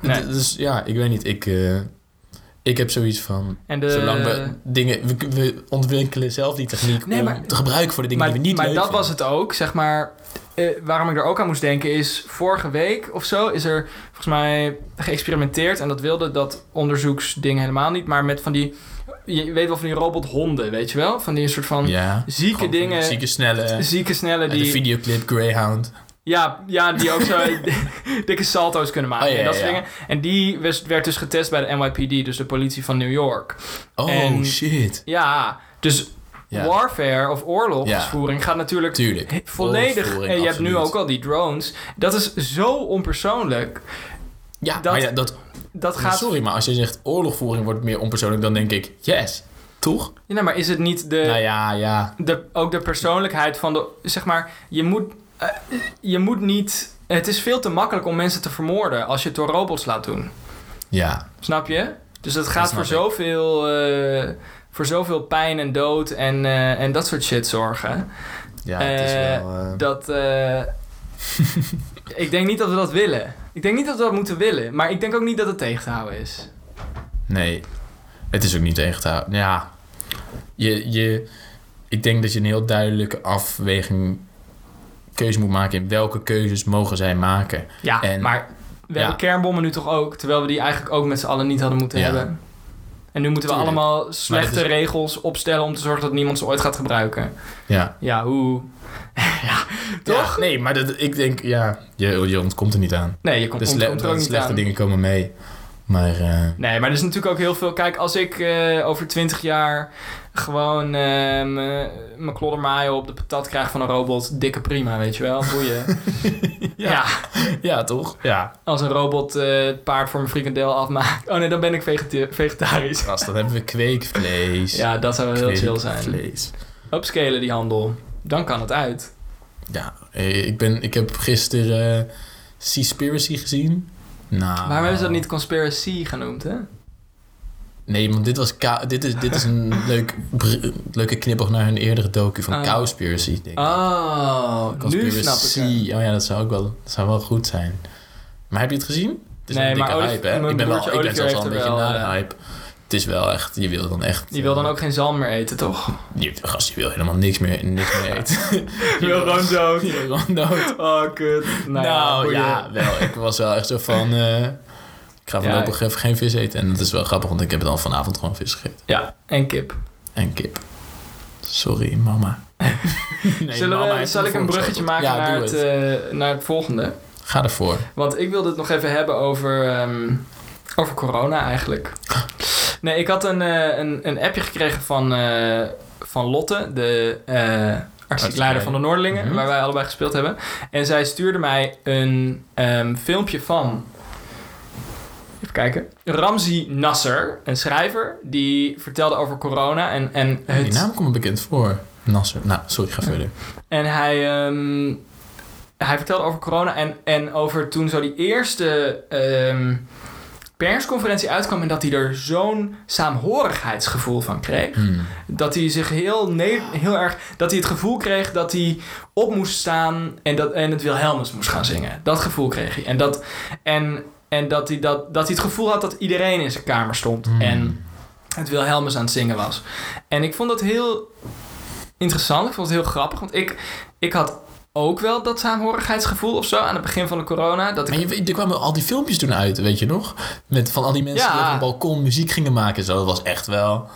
[SPEAKER 1] Nee.
[SPEAKER 2] Dus ja, ik weet niet. Ik, eh, ik heb zoiets van...
[SPEAKER 1] En de,
[SPEAKER 2] zolang we dingen... We, we ontwikkelen zelf die techniek
[SPEAKER 1] Nee,
[SPEAKER 2] om
[SPEAKER 1] maar-
[SPEAKER 2] te gebruiken voor de dingen
[SPEAKER 1] maar,
[SPEAKER 2] die we niet
[SPEAKER 1] maar
[SPEAKER 2] leuk
[SPEAKER 1] dat
[SPEAKER 2] vinden.
[SPEAKER 1] was het ook, zeg maar. eh, waarom ik er ook aan moest denken is... vorige week of zo is er volgens mij geëxperimenteerd... en dat wilde dat onderzoeksding helemaal niet... maar met van die... Je weet wel van die robothonden, weet je wel? Van die soort van
[SPEAKER 2] Ja.
[SPEAKER 1] zieke dingen...
[SPEAKER 2] Zieke, snelle...
[SPEAKER 1] zieke, snelle... Die,
[SPEAKER 2] De videoclip Greyhound.
[SPEAKER 1] Ja, ja, die ook zo dikke salto's kunnen maken
[SPEAKER 2] Oh, ja,
[SPEAKER 1] en dat soort
[SPEAKER 2] ja.
[SPEAKER 1] dingen. En die werd dus getest bij de NYPD, dus de politie van New York.
[SPEAKER 2] Oh,
[SPEAKER 1] En-
[SPEAKER 2] shit.
[SPEAKER 1] Ja, dus
[SPEAKER 2] Ja.
[SPEAKER 1] warfare of oorlogsvoering gaat natuurlijk
[SPEAKER 2] Tuurlijk.
[SPEAKER 1] volledig... En je hebt nu ook al die drones. Dat is zo onpersoonlijk.
[SPEAKER 2] Ja,
[SPEAKER 1] dat-
[SPEAKER 2] maar ja, dat...
[SPEAKER 1] Dat gaat...
[SPEAKER 2] Sorry, maar als je zegt oorlogvoering wordt meer onpersoonlijk... dan denk ik, yes. Toch?
[SPEAKER 1] Ja, maar is het niet de,
[SPEAKER 2] nou ja, ja.
[SPEAKER 1] de... Ook de persoonlijkheid van de... Zeg maar, je moet... eh, je moet niet... Het is veel te makkelijk om mensen te vermoorden als je het door robots laat doen.
[SPEAKER 2] Ja.
[SPEAKER 1] Snap je? Dus het gaat voor zoveel, eh, voor zoveel pijn en dood en, eh, en dat soort shit zorgen.
[SPEAKER 2] Ja, het is wel...
[SPEAKER 1] Dat. ik denk niet dat we dat willen. Ik denk niet dat we dat moeten willen. Maar ik denk ook niet dat het tegen te houden is.
[SPEAKER 2] Nee, het is ook niet tegen te houden. Ja, je, je, ik denk dat je een heel duidelijke afweging, keuze moet maken in welke keuzes mogen zij maken.
[SPEAKER 1] Ja,
[SPEAKER 2] En-
[SPEAKER 1] maar we
[SPEAKER 2] ja.
[SPEAKER 1] hebben kernbommen nu toch ook. Terwijl we die eigenlijk ook met z'n allen niet hadden moeten
[SPEAKER 2] Ja.
[SPEAKER 1] hebben. En nu moeten we
[SPEAKER 2] Tuurlijk.
[SPEAKER 1] allemaal slechte
[SPEAKER 2] is-
[SPEAKER 1] regels opstellen om te zorgen dat niemand ze ooit gaat gebruiken.
[SPEAKER 2] Ja,
[SPEAKER 1] Ja, hoe? ja, toch?
[SPEAKER 2] Ja, nee, maar dat, ik denk, ja, je, je ontkomt er niet aan.
[SPEAKER 1] Nee, je komt,
[SPEAKER 2] De,
[SPEAKER 1] komt, er ook niet
[SPEAKER 2] slechte
[SPEAKER 1] aan.
[SPEAKER 2] dingen komen mee. Maar eh,
[SPEAKER 1] Nee, maar er is natuurlijk ook heel veel... Kijk, als ik eh, over 20 jaar gewoon eh, mijn kloddermaaien op de patat krijg van een robot... Dikke prima, weet je wel. Boeien. ja.
[SPEAKER 2] ja, toch? Ja.
[SPEAKER 1] als een robot eh, het paard voor mijn frikandel afmaakt. Oh nee, dan ben ik vegeta- vegetarisch.
[SPEAKER 2] Gast, dan hebben we kweekvlees.
[SPEAKER 1] Ja, dat zou wel heel chill zijn.
[SPEAKER 2] Kweekvlees.
[SPEAKER 1] Upscalen die handel. Dan kan het uit.
[SPEAKER 2] Ja, eh, ik, ben, ik heb gisteren uh, Seaspiracy gezien. Nou,
[SPEAKER 1] Waarom hebben ze dat niet conspiracy genoemd, hè?
[SPEAKER 2] Nee, want dit, was ka- dit, is, dit is een leuk, leuke knipoog naar hun eerdere docu van
[SPEAKER 1] Oh.
[SPEAKER 2] Cowspiracy, denk ik.
[SPEAKER 1] Oh, nu snap ik het.
[SPEAKER 2] Oh ja, dat zou ook wel, dat zou wel goed zijn. Maar heb je het gezien? Het is
[SPEAKER 1] Nee,
[SPEAKER 2] een dikke hype, hè? Ik ben, wel, ik ben zelfs al een beetje na de
[SPEAKER 1] eh,
[SPEAKER 2] hype. Het is wel echt, je wil dan echt...
[SPEAKER 1] Die wil dan
[SPEAKER 2] eh,
[SPEAKER 1] ook geen zalm meer eten, toch?
[SPEAKER 2] Je, gast, je wil helemaal niks meer, niks meer eten.
[SPEAKER 1] Je wil gewoon dood.
[SPEAKER 2] Je wil gewoon dood.
[SPEAKER 1] Oh, kut.
[SPEAKER 2] Nou,
[SPEAKER 1] boeien.
[SPEAKER 2] ja, wel. Ik was wel echt zo van... eh, ik ga voorlopig even geen vis eten. En dat is wel grappig, want ik heb dan vanavond gewoon vis gegeten.
[SPEAKER 1] Ja, en kip.
[SPEAKER 2] En kip. Sorry, mama. Nee,
[SPEAKER 1] Zullen
[SPEAKER 2] mama
[SPEAKER 1] we, zal ik een bruggetje maken
[SPEAKER 2] Ja,
[SPEAKER 1] naar, het, eh, naar het volgende?
[SPEAKER 2] Ga ervoor.
[SPEAKER 1] Want ik wilde het nog even hebben over, ehm, over corona eigenlijk. Nee, ik had een, eh, een, een appje gekregen van, eh, van Lotte, de eh artistiek leider van de Noorderlingen,
[SPEAKER 2] Mhm.
[SPEAKER 1] waar wij allebei gespeeld hebben. En zij stuurde mij een ehm, filmpje van. Kijken. Ramzi Nasser, een schrijver, die vertelde over corona en, en het.
[SPEAKER 2] Die naam komt bekend voor. Nasser. Nou, sorry, ga verder.
[SPEAKER 1] En hij, ehm, hij vertelde over corona en, en over toen zo die eerste ehm, persconferentie uitkwam en dat hij er zo'n saamhorigheidsgevoel van kreeg.
[SPEAKER 2] Hmm.
[SPEAKER 1] Dat hij zich heel, heel erg, dat hij het gevoel kreeg dat hij op moest staan en, dat, en het Wilhelmus moest gaan zingen. Dat gevoel kreeg hij. En dat, en, en dat, hij dat, dat hij het gevoel had dat iedereen in zijn kamer stond.
[SPEAKER 2] Hmm.
[SPEAKER 1] En het Wilhelmus aan het zingen was. En ik vond dat heel interessant. Ik vond het heel grappig. Want ik, ik had ook wel dat saamhorigheidsgevoel of zo aan het begin van de corona. Dat ik,
[SPEAKER 2] je, er kwamen al die filmpjes toen uit, weet je nog? Met van al die mensen die op een balkon muziek gingen maken. en Zo. Dat was echt wel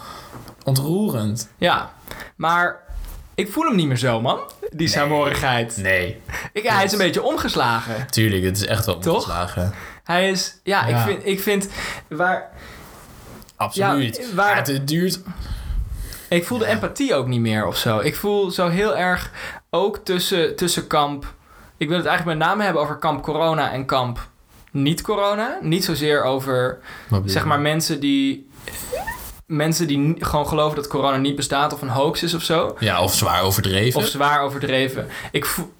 [SPEAKER 2] ontroerend.
[SPEAKER 1] ja, maar ik voel hem niet meer zo, man. Die saamhorigheid.
[SPEAKER 2] Nee.
[SPEAKER 1] Ik, hij is een beetje omgeslagen.
[SPEAKER 2] Tuurlijk, het is echt wel
[SPEAKER 1] Toch? Hij is, ja,
[SPEAKER 2] Ja.
[SPEAKER 1] Ik, vind, ik vind, waar,
[SPEAKER 2] Absoluut.
[SPEAKER 1] Ja, waar-
[SPEAKER 2] het duurt...
[SPEAKER 1] ik voel de empathie ook niet meer of zo. Ik voel zo heel erg ook tussen, tussen kamp, ik wil het eigenlijk met name hebben over kamp corona en kamp niet corona. Niet zozeer over zeg maar mensen die mensen die gewoon geloven dat corona niet bestaat of een hoax is of zo.
[SPEAKER 2] Ja, of zwaar overdreven.
[SPEAKER 1] Of zwaar overdreven. Ik voel,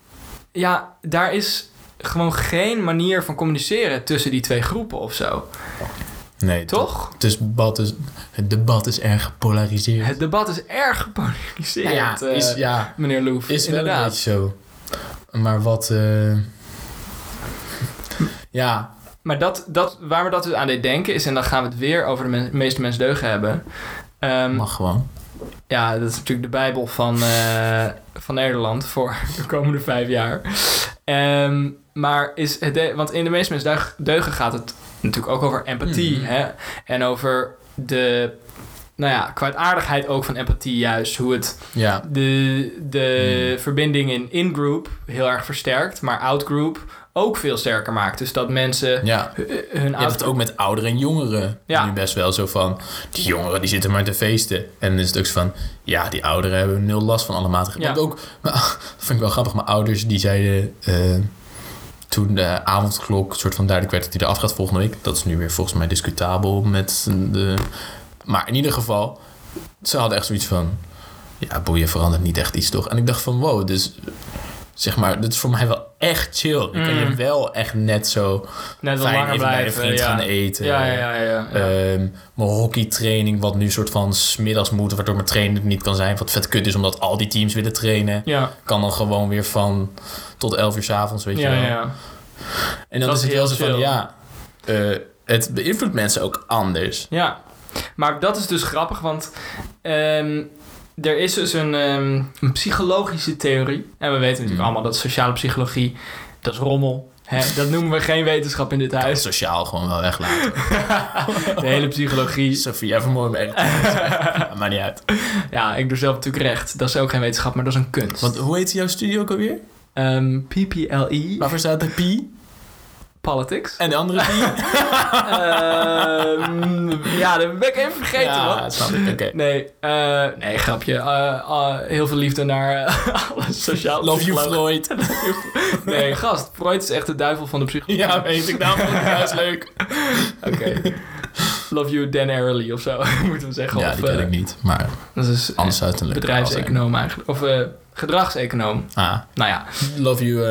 [SPEAKER 1] ja, daar is gewoon geen manier van communiceren tussen die twee groepen of zo.
[SPEAKER 2] nee,
[SPEAKER 1] Toch?
[SPEAKER 2] Het, debat is, het debat is erg gepolariseerd.
[SPEAKER 1] Het debat is erg gepolariseerd,
[SPEAKER 2] ja, ja,
[SPEAKER 1] eh,
[SPEAKER 2] is, ja,
[SPEAKER 1] meneer Loef.
[SPEAKER 2] is wel een
[SPEAKER 1] inderdaad.
[SPEAKER 2] beetje zo. Maar wat... eh, ja,
[SPEAKER 1] Maar dat, dat, waar we dat dus aan deed denken is, en dan gaan we het weer over de men- meeste mensen deugen hebben. Ehm,
[SPEAKER 2] mag gewoon.
[SPEAKER 1] Ja, dat is natuurlijk de Bijbel van, eh, van Nederland voor de komende vijf jaar. Ehm, maar is het, de- want in de meeste mensen deug- deugen gaat het natuurlijk ook over empathie.
[SPEAKER 2] Mhm.
[SPEAKER 1] Hè? En over de, nou ja, kwaadaardigheid ook van empathie juist. Hoe het
[SPEAKER 2] Ja,
[SPEAKER 1] de, de
[SPEAKER 2] Hmm.
[SPEAKER 1] verbinding in in-group heel erg versterkt, maar out-group ook veel sterker maakt. Dus dat mensen
[SPEAKER 2] ja.
[SPEAKER 1] hu- hun
[SPEAKER 2] Je hebt het ook met ouderen en jongeren.
[SPEAKER 1] Ja.
[SPEAKER 2] Nu best wel zo van... Die jongeren die zitten maar te feesten. En dan is het ook zo van... Ja, die ouderen hebben nul last van alle maatregelen.
[SPEAKER 1] Ja.
[SPEAKER 2] Ook... Maar, dat vind ik wel grappig. Mijn ouders die zeiden... eh, toen de avondklok soort van duidelijk werd dat hij eraf gaat volgende week. Dat is nu weer volgens mij discutabel met de... Maar in ieder geval... Ze hadden echt zoiets van... Ja, boeien verandert niet echt iets toch? En ik dacht van wow, dus... Zeg maar, dat is voor mij wel echt chill. Je kan je
[SPEAKER 1] Mm.
[SPEAKER 2] wel echt net zo
[SPEAKER 1] net
[SPEAKER 2] fijn
[SPEAKER 1] langer
[SPEAKER 2] even bij een
[SPEAKER 1] blijven.
[SPEAKER 2] vriend
[SPEAKER 1] ja.
[SPEAKER 2] gaan eten.
[SPEAKER 1] Ja, ja, ja. ja, ja.
[SPEAKER 2] Ehm, mijn hockeytraining, wat nu soort van smiddags moet, waardoor mijn training niet kan zijn. Wat vet kut is, omdat al die teams willen trainen.
[SPEAKER 1] ja.
[SPEAKER 2] Kan dan gewoon weer van tot 11 uur s avonds, weet je wel.
[SPEAKER 1] ja.
[SPEAKER 2] En dan
[SPEAKER 1] Dat
[SPEAKER 2] is het wel
[SPEAKER 1] heel
[SPEAKER 2] zo van, ja, eh, het beïnvloedt mensen ook anders.
[SPEAKER 1] Ja, maar dat is dus grappig, want ehm, er is dus een, ehm, een psychologische theorie. En we weten natuurlijk
[SPEAKER 2] Hmm.
[SPEAKER 1] allemaal dat sociale psychologie, dat is rommel. Hè? Dat noemen we geen wetenschap in dit
[SPEAKER 2] het
[SPEAKER 1] huis.
[SPEAKER 2] sociaal gewoon wel weglaten.
[SPEAKER 1] De hele psychologie.
[SPEAKER 2] Sophie, even mooi mee. Maakt niet uit.
[SPEAKER 1] Ja, ik doe zelf natuurlijk recht. Dat is ook geen wetenschap, maar dat is een kunst.
[SPEAKER 2] Want hoe heet jouw studie ook alweer?
[SPEAKER 1] Ehm, PPLE.
[SPEAKER 2] Waarvoor staat de P?
[SPEAKER 1] Politics.
[SPEAKER 2] En de andere die?
[SPEAKER 1] Ehm, ja, dat ben ik even vergeten,
[SPEAKER 2] ja,
[SPEAKER 1] man.
[SPEAKER 2] snap ik.
[SPEAKER 1] Nee, eh, nee, grapje. Eh, eh, heel veel liefde naar alle sociaal
[SPEAKER 2] Love you. Floyd.
[SPEAKER 1] Nee, gast. Freud is echt de duivel van de psychologie.
[SPEAKER 2] ja, weet ik. Daarom vond ik juist leuk.
[SPEAKER 1] Oké. Love you, Dan Ariely of zo, moeten we zeggen.
[SPEAKER 2] Ja,
[SPEAKER 1] of,
[SPEAKER 2] die ken ik niet. Maar
[SPEAKER 1] Dat is
[SPEAKER 2] anders het een
[SPEAKER 1] bedrijfseconoom eigenlijk. Of gedragseconoom.
[SPEAKER 2] Ah,
[SPEAKER 1] Nou ja.
[SPEAKER 2] love you,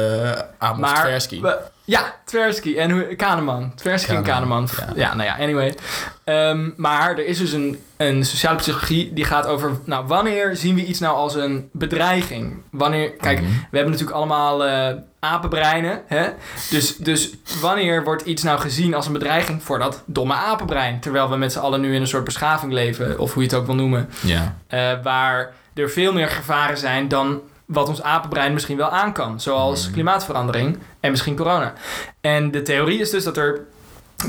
[SPEAKER 2] Amos
[SPEAKER 1] Maar,
[SPEAKER 2] Tversky.
[SPEAKER 1] we- ja, Tversky en Kahneman. Tversky en
[SPEAKER 2] Kahneman. Ja.
[SPEAKER 1] nou ja, anyway. Ehm, maar er is dus een, een sociale psychologie die gaat over... Nou, wanneer zien we iets nou als een bedreiging? Wanneer... Kijk,
[SPEAKER 2] Mhm.
[SPEAKER 1] we hebben natuurlijk allemaal eh, apenbreinen. Hè? Dus, dus wanneer wordt iets nou gezien als een bedreiging voor dat domme apenbrein? Terwijl we met z'n allen nu in een soort beschaving leven, of hoe je het ook wil noemen.
[SPEAKER 2] Ja.
[SPEAKER 1] eh, waar er veel meer gevaren zijn dan wat ons apenbrein misschien wel aan kan. Zoals
[SPEAKER 2] Mhm.
[SPEAKER 1] klimaatverandering en misschien corona. En de theorie is dus dat er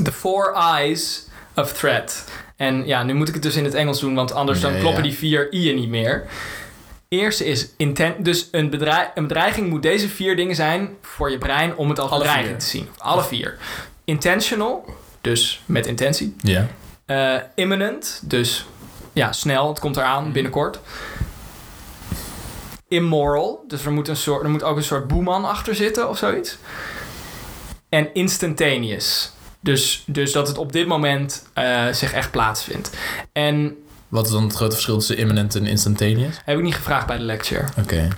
[SPEAKER 1] de four eyes of threat. En ja, nu moet ik het dus in het Engels doen, want anders dan kloppen
[SPEAKER 2] ja.
[SPEAKER 1] die vier i'en niet meer. Eerste is intent. Dus een, bedreig, een bedreiging moet deze vier dingen zijn voor je brein om het als
[SPEAKER 2] Alle
[SPEAKER 1] bedreiging
[SPEAKER 2] vier.
[SPEAKER 1] te zien. Alle vier. Intentional, dus met intentie.
[SPEAKER 2] Ja.
[SPEAKER 1] Eh, imminent, dus ja, snel, het komt eraan binnenkort. Immoral, dus er moet, een soort, er moet ook een soort boeman achter zitten of zoiets. En instantaneous, dus, dus dat het op dit moment eh, zich echt plaatsvindt. En
[SPEAKER 2] Wat is dan het grote verschil tussen imminent en instantaneous?
[SPEAKER 1] heb ik niet gevraagd bij de lecture.
[SPEAKER 2] Oké.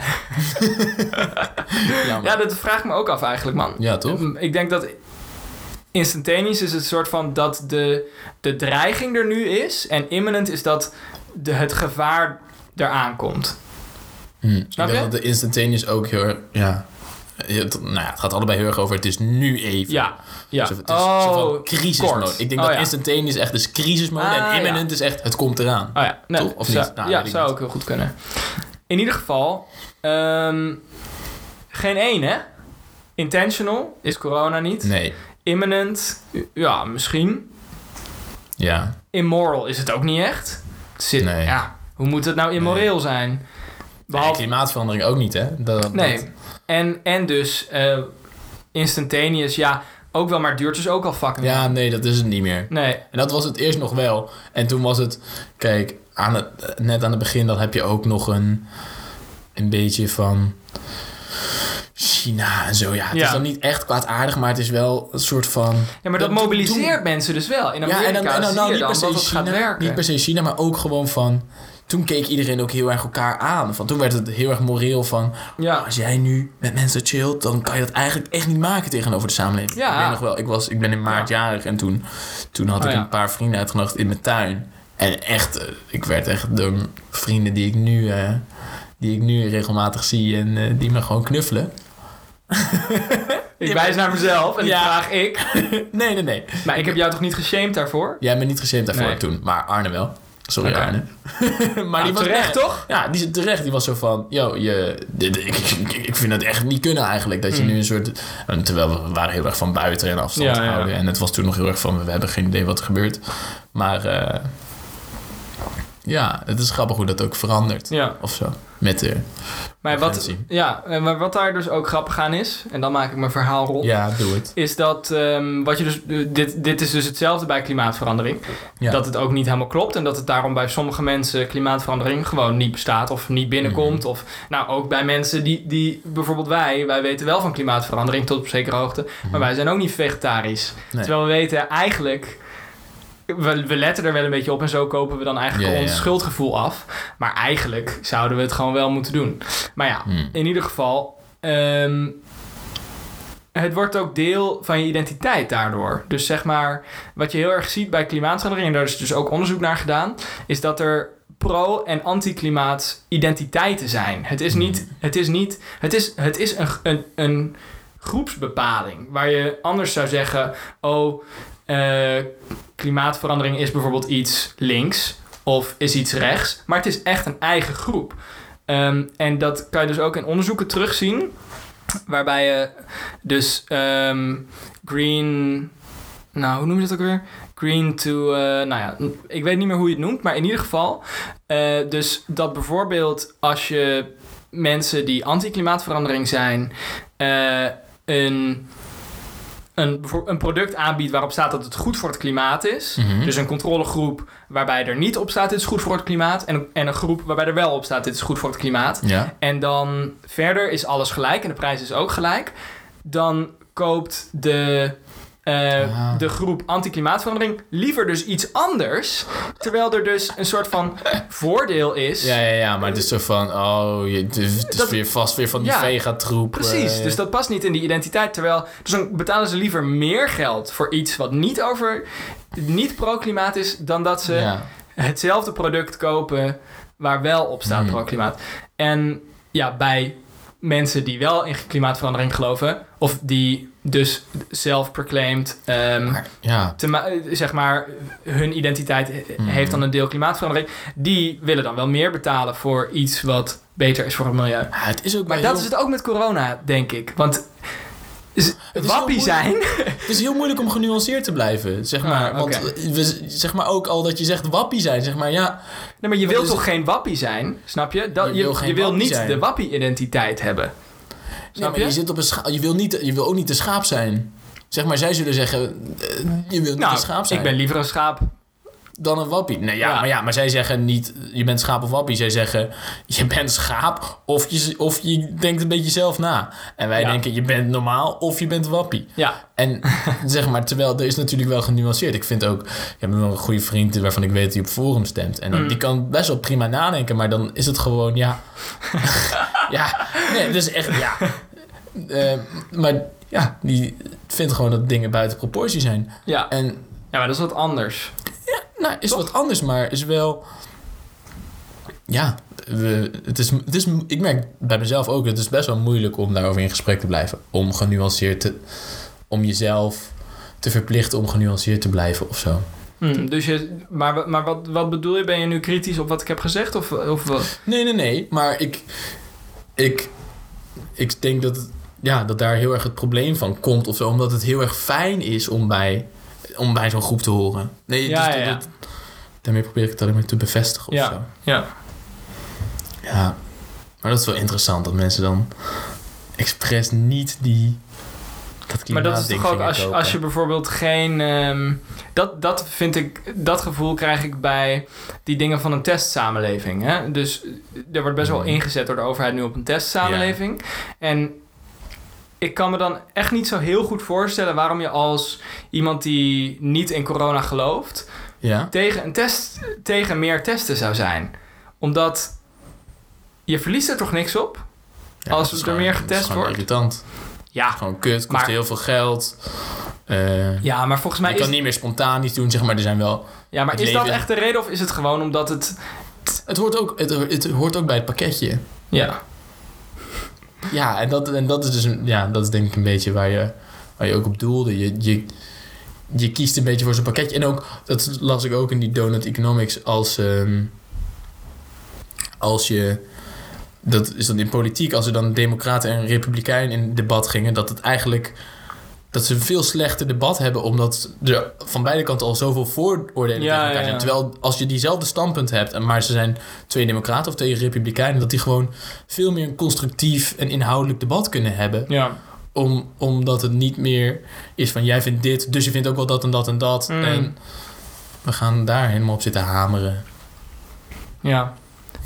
[SPEAKER 1] Ja, dat vraag ik me ook af eigenlijk, man.
[SPEAKER 2] Ja, toch?
[SPEAKER 1] Ik denk dat instantaneous is het soort van dat de, de dreiging er nu is. En imminent is dat de, het gevaar eraan komt.
[SPEAKER 2] Ik denk dat de instantaneous ook heel erg... Ja. Het, nou ja, het gaat allebei heel erg over het is nu even.
[SPEAKER 1] Ja, ja.
[SPEAKER 2] Het is
[SPEAKER 1] oh,
[SPEAKER 2] crisismode.
[SPEAKER 1] kort.
[SPEAKER 2] Ik denk
[SPEAKER 1] Oh,
[SPEAKER 2] dat
[SPEAKER 1] ja.
[SPEAKER 2] instantaneous echt is crisismode
[SPEAKER 1] Ah,
[SPEAKER 2] en imminent is echt het komt eraan.
[SPEAKER 1] Oh ja, nee,
[SPEAKER 2] Toch? Of
[SPEAKER 1] zou,
[SPEAKER 2] niet? Nou,
[SPEAKER 1] ja, zou
[SPEAKER 2] niet.
[SPEAKER 1] ook heel goed kunnen. In ieder geval, ehm, geen één, hè? Intentional is corona niet.
[SPEAKER 2] Nee.
[SPEAKER 1] Imminent, ja, misschien.
[SPEAKER 2] Ja.
[SPEAKER 1] Immoral is het ook niet echt. Het zit,
[SPEAKER 2] Nee.
[SPEAKER 1] ja, hoe moet het nou immoreel zijn?
[SPEAKER 2] Nee,
[SPEAKER 1] Behalve,
[SPEAKER 2] klimaatverandering ook niet, hè? Dat, dat-
[SPEAKER 1] nee. En, en dus eh, instantaneous, ja, ook wel, maar duurt dus ook al fucking
[SPEAKER 2] Ja, nee, dat is het niet meer.
[SPEAKER 1] Nee,
[SPEAKER 2] En dat was het eerst nog wel. En toen was het... Kijk, aan het, net aan het begin... dan heb je ook nog een... een beetje van... China en zo. Ja, het
[SPEAKER 1] Ja.
[SPEAKER 2] is dan niet echt kwaadaardig... maar het is wel een soort van...
[SPEAKER 1] ja, maar dat,
[SPEAKER 2] Dat
[SPEAKER 1] mobiliseert mensen dus wel. In
[SPEAKER 2] ja,
[SPEAKER 1] Amerika
[SPEAKER 2] en dan, en dan nou,
[SPEAKER 1] je
[SPEAKER 2] niet per se China, niet per se China, maar ook gewoon van... Toen keek iedereen ook heel erg elkaar aan. Van, toen werd het heel erg moreel van...
[SPEAKER 1] ja.
[SPEAKER 2] Als jij nu met mensen chillt, dan kan je dat eigenlijk echt niet maken tegenover de samenleving.
[SPEAKER 1] Ja.
[SPEAKER 2] Ik weet nog wel, ik, was, ik ben in maart jarig en toen, toen had
[SPEAKER 1] Oh,
[SPEAKER 2] ik een paar vrienden uitgenodigd in mijn tuin. En echt, eh, ik werd echt door vrienden die ik nu, eh, die ik nu regelmatig zie en eh, die me gewoon knuffelen.
[SPEAKER 1] Ik wijs naar mezelf en
[SPEAKER 2] Ja.
[SPEAKER 1] ik vraag ik.
[SPEAKER 2] nee, nee, nee.
[SPEAKER 1] Maar ik heb jou toch niet geshamed daarvoor?
[SPEAKER 2] Jij bent niet geshamed daarvoor
[SPEAKER 1] Nee.
[SPEAKER 2] toen, maar Arne wel. Sorry
[SPEAKER 1] Oké.
[SPEAKER 2] Arne. maar
[SPEAKER 1] Nou, terecht, toch?
[SPEAKER 2] Ja, die terecht. Die was zo van, yo, je, dit, ik, ik, vind het echt niet kunnen eigenlijk. Dat je
[SPEAKER 1] Mm.
[SPEAKER 2] nu een soort... Terwijl we waren heel erg van buiten en afstand
[SPEAKER 1] Ja, ja.
[SPEAKER 2] houden. En het was toen nog heel erg van, we hebben geen idee wat er gebeurt. Maar eh, ja, het is grappig hoe dat ook verandert.
[SPEAKER 1] Ja.
[SPEAKER 2] Of zo. Met de
[SPEAKER 1] Maar wat, ja, maar wat daar dus ook grappig aan is, en dan maak ik mijn verhaal rond,
[SPEAKER 2] Ja, doe het.
[SPEAKER 1] is dat ehm, wat je dus, dit, dit is dus hetzelfde bij klimaatverandering.
[SPEAKER 2] Ja.
[SPEAKER 1] Dat het ook niet helemaal klopt en dat het daarom bij sommige mensen klimaatverandering gewoon niet bestaat of niet binnenkomt.
[SPEAKER 2] Mhm.
[SPEAKER 1] Of nou ook bij mensen die, die bijvoorbeeld wij, wij weten wel van klimaatverandering tot op zekere hoogte, maar wij zijn ook niet vegetarisch.
[SPEAKER 2] Mhm. Nee.
[SPEAKER 1] Terwijl we weten eigenlijk. We, we letten er wel een beetje op en zo kopen we dan eigenlijk ons schuldgevoel af. Maar eigenlijk zouden we het gewoon wel moeten doen. Maar ja,
[SPEAKER 2] Hmm.
[SPEAKER 1] in ieder geval. ehm, het wordt ook deel van je identiteit daardoor. Dus zeg maar, wat je heel erg ziet bij klimaatverandering, en daar is dus ook onderzoek naar gedaan, is dat er pro- en anti-klimaat identiteiten zijn. Het is niet, het is niet, het is, het is een, een, een groepsbepaling waar je anders zou zeggen, oh, eh, klimaatverandering is bijvoorbeeld iets links of is iets rechts, maar het is echt een eigen groep. Ehm, en dat kan je dus ook in onderzoeken terugzien, waarbij je dus ehm, green, nou hoe noem je dat ook weer? Green to, eh, nou ja, ik weet niet meer hoe je het noemt, maar in ieder geval, eh, dus dat bijvoorbeeld als je mensen die anti-klimaatverandering zijn, eh, een, een, product aanbiedt waarop staat dat het goed voor het klimaat is.
[SPEAKER 2] Mhm.
[SPEAKER 1] Dus een controlegroep waarbij er niet op staat dit is goed voor het klimaat. En, en een groep waarbij er wel op staat dit is goed voor het klimaat.
[SPEAKER 2] Ja.
[SPEAKER 1] En dan verder is alles gelijk en de prijs is ook gelijk. Dan koopt de, eh,
[SPEAKER 2] Ah.
[SPEAKER 1] de groep anti-klimaatverandering liever dus iets anders. Terwijl er dus een soort van voordeel is.
[SPEAKER 2] Ja, ja, ja, maar het is zo van, oh, je, het is
[SPEAKER 1] Dat-
[SPEAKER 2] weer vast weer van die
[SPEAKER 1] Ja,
[SPEAKER 2] vegatroep.
[SPEAKER 1] Precies,
[SPEAKER 2] eh,
[SPEAKER 1] dus dat past niet in die identiteit. Terwijl, dus dan betalen ze liever meer geld voor iets wat niet over, niet pro-klimaat is, dan dat ze
[SPEAKER 2] ja.
[SPEAKER 1] hetzelfde product kopen waar wel op staat
[SPEAKER 2] Hmm.
[SPEAKER 1] pro-klimaat. En ja, bij mensen die wel in klimaatverandering geloven, of die dus self-proclaimed, ehm,
[SPEAKER 2] ja,
[SPEAKER 1] zeg maar, hun identiteit
[SPEAKER 2] Hmm.
[SPEAKER 1] heeft dan een deel klimaatverandering, die willen dan wel meer betalen voor iets wat beter is voor het milieu.
[SPEAKER 2] Ja, het is ook
[SPEAKER 1] Maar dat
[SPEAKER 2] heel-
[SPEAKER 1] is het ook met corona, denk ik. Want is, wappie zijn...
[SPEAKER 2] Het is heel moeilijk om genuanceerd te blijven, zeg
[SPEAKER 1] Ah,
[SPEAKER 2] maar. Want eh, we, zeg maar ook al dat je zegt wappie zijn, zeg maar, ja.
[SPEAKER 1] Nee, maar je wilt
[SPEAKER 2] is
[SPEAKER 1] toch geen wappie zijn, snap je? Dat,
[SPEAKER 2] Je
[SPEAKER 1] je,
[SPEAKER 2] wil
[SPEAKER 1] je, niet
[SPEAKER 2] zijn.
[SPEAKER 1] de wappie-identiteit hebben.
[SPEAKER 2] Nee,
[SPEAKER 1] Snap
[SPEAKER 2] maar
[SPEAKER 1] je?
[SPEAKER 2] je zit op een scha- je wil, niet, je wil ook niet de schaap zijn. Zeg maar, zij zullen zeggen, eh, je wil niet
[SPEAKER 1] Nou,
[SPEAKER 2] de schaap zijn.
[SPEAKER 1] ik ben liever een schaap.
[SPEAKER 2] Dan een wappie. Nee, ja,
[SPEAKER 1] Ja.
[SPEAKER 2] Maar ja, maar zij zeggen niet, je bent schaap of wappie. Zij zeggen, je bent schaap of je, of je denkt een beetje zelf na. En wij
[SPEAKER 1] Ja.
[SPEAKER 2] denken, je bent normaal of je bent wappie.
[SPEAKER 1] Ja,
[SPEAKER 2] En zeg maar, terwijl er is natuurlijk wel genuanceerd. Ik vind ook, ik heb wel een goede vriend waarvan ik weet dat hij op Forum stemt. En dan,
[SPEAKER 1] Mm.
[SPEAKER 2] die kan best wel prima nadenken, maar dan is het gewoon, ja. ja, nee, dus echt, ja. Eh, maar ja, die vindt gewoon dat dingen buiten proportie zijn.
[SPEAKER 1] ja.
[SPEAKER 2] En
[SPEAKER 1] ja, maar dat is wat anders.
[SPEAKER 2] Nou, is
[SPEAKER 1] Toch?
[SPEAKER 2] wat anders, maar is wel. Ja, we, het is, het is, ik merk bij mezelf ook, het is best wel moeilijk om daarover in gesprek te blijven. Om genuanceerd te. Om jezelf te verplichten om genuanceerd te blijven of zo.
[SPEAKER 1] Hm, dus je, maar maar wat, wat bedoel je? Ben je nu kritisch op wat ik heb gezegd? Of, of wat?
[SPEAKER 2] Nee, nee, nee, maar ik. Ik, ik denk dat, ja, dat daar heel erg het probleem van komt of zo, omdat het heel erg fijn is om bij, om bij zo'n groep te horen. Nee,
[SPEAKER 1] Ja,
[SPEAKER 2] dus
[SPEAKER 1] ja,
[SPEAKER 2] dat-
[SPEAKER 1] ja.
[SPEAKER 2] dat- daarmee probeer ik het alleen maar te bevestigen of
[SPEAKER 1] Ja.
[SPEAKER 2] zo.
[SPEAKER 1] Ja.
[SPEAKER 2] Ja, maar dat is wel interessant dat mensen dan expres niet die. Dat
[SPEAKER 1] Maar dat is toch ook als je, als je bijvoorbeeld geen. ehm, dat, dat vind ik. Dat gevoel krijg ik bij die dingen van een testsamenleving. Hè? Dus er wordt best wel
[SPEAKER 2] Mhm.
[SPEAKER 1] ingezet door de overheid nu op een testsamenleving. En ik kan me dan echt niet zo heel goed voorstellen waarom je als iemand die niet in corona gelooft.
[SPEAKER 2] Ja?
[SPEAKER 1] tegen, een test, tegen meer testen zou zijn. Omdat je verliest er toch niks op?
[SPEAKER 2] Ja,
[SPEAKER 1] Als er
[SPEAKER 2] gewoon-
[SPEAKER 1] meer
[SPEAKER 2] dat is
[SPEAKER 1] getest
[SPEAKER 2] gewoon
[SPEAKER 1] wordt?
[SPEAKER 2] irritant.
[SPEAKER 1] Ja,
[SPEAKER 2] Gewoon kut, kost
[SPEAKER 1] Maar-
[SPEAKER 2] heel veel geld. Eh,
[SPEAKER 1] ja maar volgens mij
[SPEAKER 2] je kan niet meer spontaan iets doen, zeg maar. Er zijn wel...
[SPEAKER 1] ja, maar is dat echt de reden of is het gewoon omdat het...
[SPEAKER 2] Het hoort ook, het, het hoort ook bij het pakketje.
[SPEAKER 1] Ja,
[SPEAKER 2] Ja, en dat, en dat is dus ja, dat is denk ik een beetje waar je, waar je ook op doelde. Je, je, je kiest een beetje voor zo'n pakketje. En ook, dat las ik ook in die Donut Economics, als, ehm, als je, dat is dan in politiek, als er dan democraten en republikeinen in debat gingen, dat het eigenlijk, dat ze een veel slechter debat hebben, omdat er van beide kanten al zoveel vooroordelen
[SPEAKER 1] Ja,
[SPEAKER 2] tegen elkaar
[SPEAKER 1] ja,
[SPEAKER 2] zijn.
[SPEAKER 1] ja.
[SPEAKER 2] Terwijl als je diezelfde standpunt hebt, en maar ze zijn twee democraten of twee republikeinen, dat die gewoon veel meer een constructief en inhoudelijk debat kunnen hebben.
[SPEAKER 1] ja.
[SPEAKER 2] Om, omdat het niet meer is van jij vindt dit, dus je vindt ook wel dat en dat en dat.
[SPEAKER 1] Mm.
[SPEAKER 2] En we gaan daar helemaal op zitten hameren.
[SPEAKER 1] ja.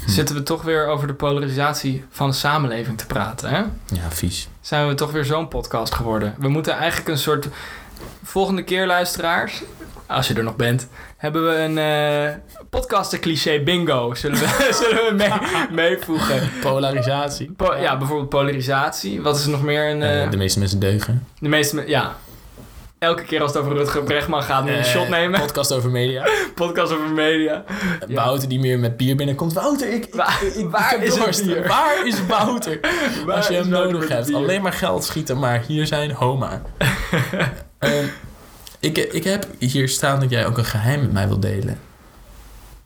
[SPEAKER 2] Hm.
[SPEAKER 1] Zitten we toch weer over de polarisatie van de samenleving te praten, hè?
[SPEAKER 2] Ja, vies.
[SPEAKER 1] Zijn we toch weer zo'n podcast geworden? We moeten eigenlijk een soort... Volgende keer, luisteraars, als je er nog bent... hebben we een eh podcasten cliché bingo. Zullen we, zullen we mee, meevoegen?
[SPEAKER 2] Polarisatie.
[SPEAKER 1] Po- ja, bijvoorbeeld polarisatie. Wat is er nog meer? Een,
[SPEAKER 2] Eh,
[SPEAKER 1] eh,
[SPEAKER 2] de meeste mensen deugen.
[SPEAKER 1] de meeste... me- Ja. Elke keer als het over Rutger Bregman gaat, moet je een
[SPEAKER 2] Eh,
[SPEAKER 1] shot nemen.
[SPEAKER 2] Podcast over media.
[SPEAKER 1] Podcast over media. Ja.
[SPEAKER 2] Wouter die meer met bier binnenkomt. Wouter, ik, ik,
[SPEAKER 1] Waar-
[SPEAKER 2] ik, ik
[SPEAKER 1] waar is het
[SPEAKER 2] dorst.
[SPEAKER 1] bier?
[SPEAKER 2] Waar is Wouter?
[SPEAKER 1] Waar
[SPEAKER 2] Als je hem nodig hebt. Alleen maar geld schieten, maar hier zijn homa. Ehm, ik, ik heb hier staan dat jij ook een geheim met mij wilt delen.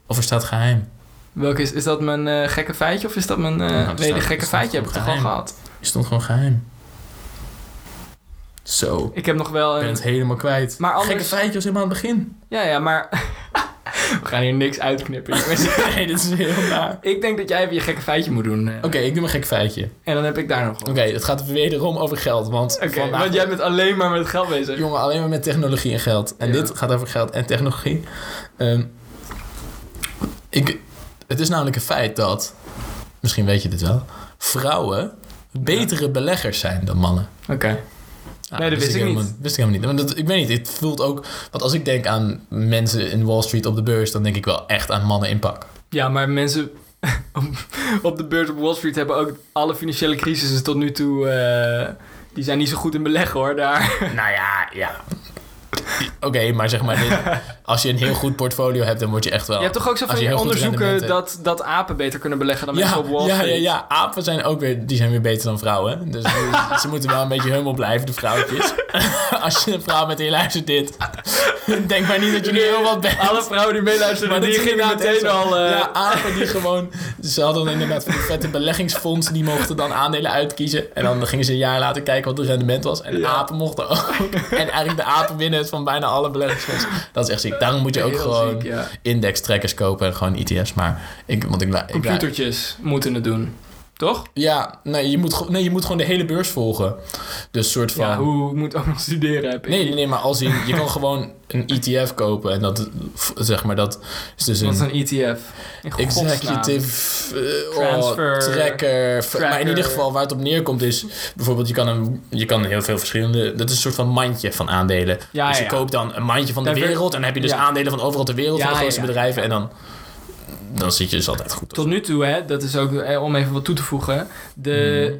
[SPEAKER 2] Of er staat geheim.
[SPEAKER 1] Welke is, is dat mijn eh, gekke feitje of is dat mijn... eh
[SPEAKER 2] staat-
[SPEAKER 1] gekke feitje heb ik toch al gehad?
[SPEAKER 2] Je stond gewoon geheim. Zo.
[SPEAKER 1] Ik heb nog wel
[SPEAKER 2] Ik ben
[SPEAKER 1] een...
[SPEAKER 2] het helemaal kwijt.
[SPEAKER 1] Maar anders-
[SPEAKER 2] Gekke feitjes helemaal aan het begin.
[SPEAKER 1] Ja, ja, maar... We gaan hier niks uitknippen.
[SPEAKER 2] nee, dit is heel naar.
[SPEAKER 1] ik denk dat jij even je gekke feitje moet doen. eh.
[SPEAKER 2] Oké, ik doe een gek feitje.
[SPEAKER 1] En dan heb ik daar nog.
[SPEAKER 2] Oké, het gaat wederom over geld. Want, vandaag-
[SPEAKER 1] want jij bent alleen maar met geld bezig.
[SPEAKER 2] Jongen, alleen maar met technologie en geld. En
[SPEAKER 1] Ja.
[SPEAKER 2] dit gaat over geld en technologie. Ehm, ik, het is namelijk een feit dat, misschien weet je dit wel, vrouwen betere beleggers zijn dan mannen.
[SPEAKER 1] Oké.
[SPEAKER 2] Ja,
[SPEAKER 1] Nee, dat wist ik
[SPEAKER 2] helemaal,
[SPEAKER 1] niet.
[SPEAKER 2] Wist ik helemaal niet. Want dat, ik weet niet, het voelt ook... Want als ik denk aan mensen in Wall Street op de beurs... dan denk ik wel echt aan mannen in pak.
[SPEAKER 1] Ja, maar mensen op- op de beurs op Wall Street hebben ook alle financiële crisissen tot nu toe... eh, die zijn niet zo goed in beleggen hoor, daar.
[SPEAKER 2] Nou ja, ja. Oké, maar zeg maar, dit, als je een heel goed portfolio hebt... dan word je echt wel...
[SPEAKER 1] Je hebt toch ook zo van die onderzoeken dat, dat apen beter kunnen beleggen dan mensen
[SPEAKER 2] Ja,
[SPEAKER 1] op Wall
[SPEAKER 2] ja,
[SPEAKER 1] Street?
[SPEAKER 2] ja, ja, apen zijn ook weer, die zijn weer beter dan vrouwen. Dus ze moeten wel een beetje hummel blijven, de vrouwtjes. Als je een vrouw met je luistert dit, denk maar niet dat je nu heel wat bent.
[SPEAKER 1] Alle vrouwen die meeluisteren,
[SPEAKER 2] Maar
[SPEAKER 1] die gingen meteen al... eh,
[SPEAKER 2] Ja, apen die gewoon... Ze hadden inderdaad van die vette beleggingsfondsen... die mochten dan aandelen uitkiezen. En dan gingen ze een jaar later kijken wat het rendement was. En
[SPEAKER 1] Ja.
[SPEAKER 2] apen mochten ook. En eigenlijk de apen winnen van bijna alle beleggingsfondsen. Dat is echt ziek. Daarom moet je ook
[SPEAKER 1] heel
[SPEAKER 2] gewoon
[SPEAKER 1] ziek, ja.
[SPEAKER 2] index-trackers kopen... en gewoon ETF's. Maar ik... Want ik, ik, ik
[SPEAKER 1] Computertjes moeten het doen. Toch?
[SPEAKER 2] Ja, nee je, moet, nee, je moet gewoon de hele beurs volgen. Dus soort van...
[SPEAKER 1] Ja, hoe moet ook nog studeren heb ik.
[SPEAKER 2] Nee, nee, maar als in, je kan gewoon een ETF kopen. En dat, zeg maar, dat is dus
[SPEAKER 1] Wat is
[SPEAKER 2] een
[SPEAKER 1] een ETF? Godsnaam.
[SPEAKER 2] executive eh,
[SPEAKER 1] Transfer,
[SPEAKER 2] oh, tracker, f- Maar in
[SPEAKER 1] tracker.
[SPEAKER 2] ieder geval, waar het op neerkomt is... Bijvoorbeeld, je kan, een, je kan heel veel verschillende... Dat is een soort van mandje van aandelen.
[SPEAKER 1] Ja,
[SPEAKER 2] dus je
[SPEAKER 1] ja.
[SPEAKER 2] koopt dan een mandje van de wereld. En dan heb je dus aandelen van overal ter wereld. Van de grootste bedrijven. En dan, dan zit je dus altijd goed.
[SPEAKER 1] Tot nu toe, hè, dat is ook eh, om even wat toe te voegen. De
[SPEAKER 2] Mhm.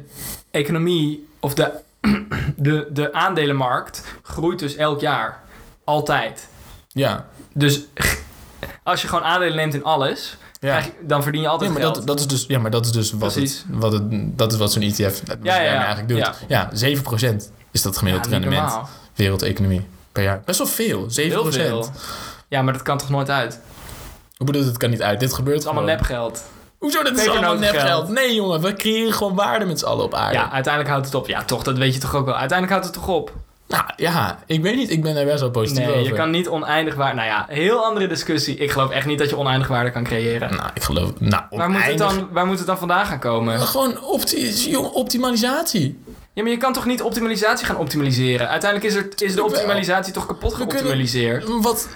[SPEAKER 1] economie of de, de, de aandelenmarkt groeit dus elk jaar. Altijd.
[SPEAKER 2] Ja,
[SPEAKER 1] Dus als je gewoon aandelen neemt in alles,
[SPEAKER 2] ja.
[SPEAKER 1] je- dan verdien je altijd
[SPEAKER 2] Ja, maar
[SPEAKER 1] geld.
[SPEAKER 2] dat, dat is dus, ja, maar dat is dus wat, het, wat, het, dat is wat zo'n ETF met
[SPEAKER 1] Ja, ja, ja.
[SPEAKER 2] eigenlijk doet. Ja, 7% is dat gemiddeld rendement
[SPEAKER 1] normaal.
[SPEAKER 2] wereldeconomie per jaar. Best wel veel, 7%.
[SPEAKER 1] Heel veel. Ja, maar dat kan toch nooit uit? Het
[SPEAKER 2] Hoe bedoel het kan niet uit? Dit gebeurt
[SPEAKER 1] is allemaal
[SPEAKER 2] gewoon.
[SPEAKER 1] nepgeld.
[SPEAKER 2] Hoezo, dit is allemaal nepgeld? Nee jongen, we creëren gewoon waarde met z'n allen op aarde.
[SPEAKER 1] Ja, uiteindelijk houdt het op. Ja, toch, dat weet je toch ook wel. Uiteindelijk houdt het toch op?
[SPEAKER 2] Nou ja, ik weet niet, ik ben daar best wel positief
[SPEAKER 1] Nee,
[SPEAKER 2] over.
[SPEAKER 1] je kan niet oneindig waarde... Nou ja, heel andere discussie. Ik geloof echt niet dat je oneindig waarde kan creëren.
[SPEAKER 2] Nou, ik geloof... Nou,
[SPEAKER 1] Waar moet, het
[SPEAKER 2] oneindig-
[SPEAKER 1] dan, waar moet het dan vandaan gaan komen?
[SPEAKER 2] Gewoon opti jong, optimalisatie.
[SPEAKER 1] Ja, maar je kan toch niet optimalisatie gaan optimaliseren? Uiteindelijk is, er, is de optimalisatie toch kapot
[SPEAKER 2] We kunnen-
[SPEAKER 1] geoptimaliseerd?
[SPEAKER 2] Wat,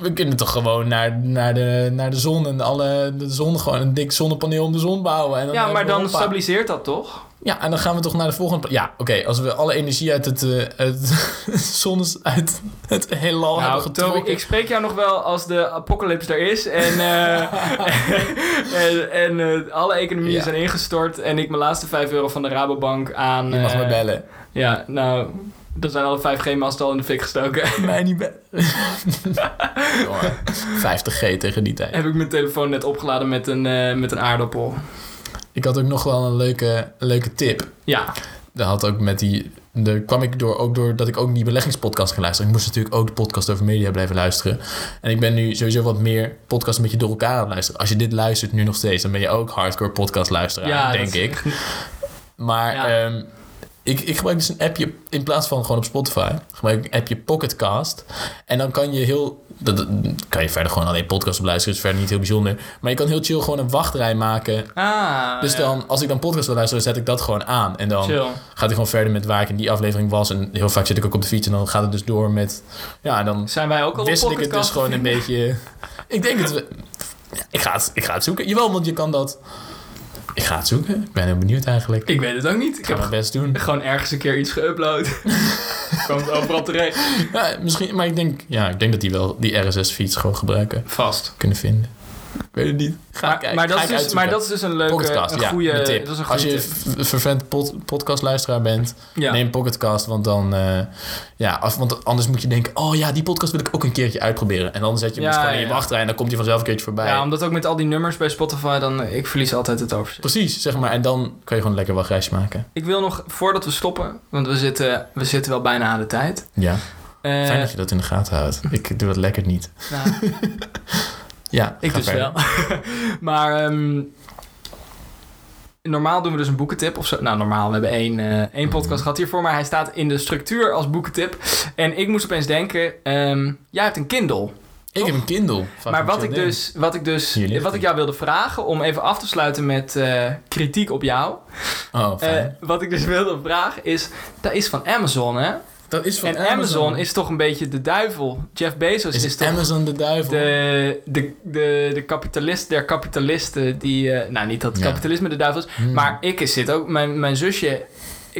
[SPEAKER 2] we kunnen toch gewoon naar, naar, de, naar de zon en alle, de zon gewoon een dik zonnepaneel om de zon bouwen. En dan
[SPEAKER 1] Ja, maar dan stabiliseert dat toch?
[SPEAKER 2] Ja, en dan gaan we toch naar de volgende... Ja, oké, als we alle energie uit het, eh, uit uit het heelal hebben
[SPEAKER 1] Nou,
[SPEAKER 2] getrokken...
[SPEAKER 1] Toby, ik spreek jou nog wel als de apocalypse er is en, eh, en, en eh, alle economieën
[SPEAKER 2] Ja.
[SPEAKER 1] zijn ingestort en ik mijn laatste 5 euro van de Rabobank aan...
[SPEAKER 2] Je mag me bellen.
[SPEAKER 1] Ja, nou, dan zijn alle 5G-masten al in de fik gestoken.
[SPEAKER 2] Mij niet bellen. Jongen, 50G tegen die tijd.
[SPEAKER 1] Heb ik mijn telefoon net opgeladen met een, met een aardappel.
[SPEAKER 2] Ik had ook nog wel een leuke, een leuke tip.
[SPEAKER 1] Ja,
[SPEAKER 2] Dat had ook met die... Daar kwam ik door, ook door dat ik ook die beleggingspodcast ging luisteren. Ik moest natuurlijk ook de podcast over media blijven luisteren. En ik ben nu sowieso wat meer podcasts een beetje door elkaar aan het luisteren. Als je dit luistert nu nog steeds, dan ben je ook hardcore podcast luisteraar,
[SPEAKER 1] ja
[SPEAKER 2] denk
[SPEAKER 1] is
[SPEAKER 2] ik. Maar
[SPEAKER 1] Ja.
[SPEAKER 2] ehm, ik, ik gebruik dus een appje, in plaats van gewoon op Spotify, gebruik ik een appje Pocketcast. En dan kan je heel, dat, dat kan je verder gewoon alleen podcast op luisteren, is verder niet heel bijzonder. Maar je kan heel chill gewoon een wachtrij maken.
[SPEAKER 1] Ah,
[SPEAKER 2] Dus
[SPEAKER 1] ja.
[SPEAKER 2] dan, als ik dan podcast wil luisteren, zet ik dat gewoon aan. En dan
[SPEAKER 1] Chill.
[SPEAKER 2] gaat hij gewoon verder met waar ik in die aflevering was. En heel vaak zit ik ook op de fiets en dan gaat het dus door met... Ja, en dan
[SPEAKER 1] Zijn wij ook al
[SPEAKER 2] wissel ik het dus gewoon een beetje... Ik denk het... Ik ga het, ik ga het zoeken. Jawel, want je kan dat... Ik ga het zoeken. Ik ben heel benieuwd eigenlijk.
[SPEAKER 1] Ik weet het ook niet. Ik
[SPEAKER 2] Ik ga
[SPEAKER 1] heb
[SPEAKER 2] mijn best doen.
[SPEAKER 1] gewoon ergens een keer iets geüpload. Komt overal terecht.
[SPEAKER 2] Ja, misschien, maar ik denk, ja, ik denk dat die wel die RSS-feeds gewoon gebruiken
[SPEAKER 1] Vast.
[SPEAKER 2] kunnen vinden. Ik weet het niet. Ga
[SPEAKER 1] Maar,
[SPEAKER 2] kijken.
[SPEAKER 1] maar, dat
[SPEAKER 2] Ga
[SPEAKER 1] is dus, maar dat is dus een leuke,
[SPEAKER 2] Pocketcast,
[SPEAKER 1] een
[SPEAKER 2] ja,
[SPEAKER 1] goede
[SPEAKER 2] een tip.
[SPEAKER 1] Dat is een
[SPEAKER 2] Als je een vervent pod, podcastluisteraar bent,
[SPEAKER 1] Ja.
[SPEAKER 2] neem Pocketcast, want dan, eh, ja, af, want anders moet je denken, oh ja, die podcast wil ik ook een keertje uitproberen. En dan zet je hem
[SPEAKER 1] Ja,
[SPEAKER 2] dus gewoon in je wachtrij en dan komt hij vanzelf een keertje voorbij.
[SPEAKER 1] ja, omdat ook met al die nummers bij Spotify, dan ik verlies altijd het overzicht.
[SPEAKER 2] Precies, zeg maar. En dan kan je gewoon lekker wachtreisje maken.
[SPEAKER 1] Ik wil nog, voordat we stoppen, want we zitten, we zitten wel bijna aan de tijd.
[SPEAKER 2] Ja,
[SPEAKER 1] Eh,
[SPEAKER 2] fijn dat je dat in de gaten houdt. Ik doe dat lekker niet.
[SPEAKER 1] nou,
[SPEAKER 2] Ja,
[SPEAKER 1] ik dus
[SPEAKER 2] verder.
[SPEAKER 1] wel. maar ehm, normaal doen we dus een boekentip of zo. Nou, normaal, we hebben één, eh, één podcast gehad hiervoor, maar hij staat in de structuur als boekentip. En ik moest opeens denken, ehm, jij hebt een Kindle.
[SPEAKER 2] Ik heb een Kindle.
[SPEAKER 1] Maar wat ik, dus, wat, ik dus, wat ik jou wilde vragen, om even af te sluiten met eh, kritiek op jou.
[SPEAKER 2] Oh, fijn.
[SPEAKER 1] wat ik dus wilde vragen is, dat is van Amazon hè?
[SPEAKER 2] Dat is
[SPEAKER 1] En Amazon. is toch een beetje de duivel. Jeff Bezos is,
[SPEAKER 2] Is,
[SPEAKER 1] toch
[SPEAKER 2] Amazon de duivel?
[SPEAKER 1] de, de, de, de kapitalist der kapitalisten die... eh, nou, niet dat
[SPEAKER 2] Ja.
[SPEAKER 1] kapitalisme de duivel is,
[SPEAKER 2] Hmm.
[SPEAKER 1] maar ik zit ook... Mijn, mijn zusje...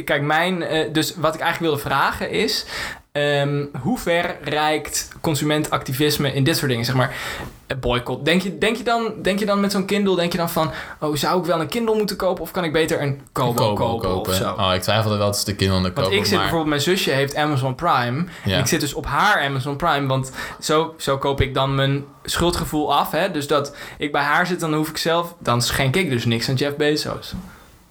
[SPEAKER 1] Kijk, mijn... eh, dus wat ik eigenlijk wilde vragen is... ehm, hoe ver reikt consumentactivisme in dit soort dingen? Zeg maar, boycott. Denk je, denk je, dan, denk je dan met zo'n Kindle, denk je dan van... Oh, zou ik wel een Kindle moeten kopen? Of kan ik beter een Kobo, kopen, of zo?
[SPEAKER 2] Oh, ik twijfelde wel tussen de Kindle en de Kobo.
[SPEAKER 1] Want ik zit
[SPEAKER 2] maar...
[SPEAKER 1] bijvoorbeeld, mijn zusje heeft Amazon Prime.
[SPEAKER 2] Ja.
[SPEAKER 1] En ik zit dus op haar Amazon Prime. Want zo, zo koop ik dan mijn schuldgevoel af. Hè? Dus dat ik bij haar zit, dan hoef ik zelf... Dan schenk ik dus niks aan Jeff Bezos.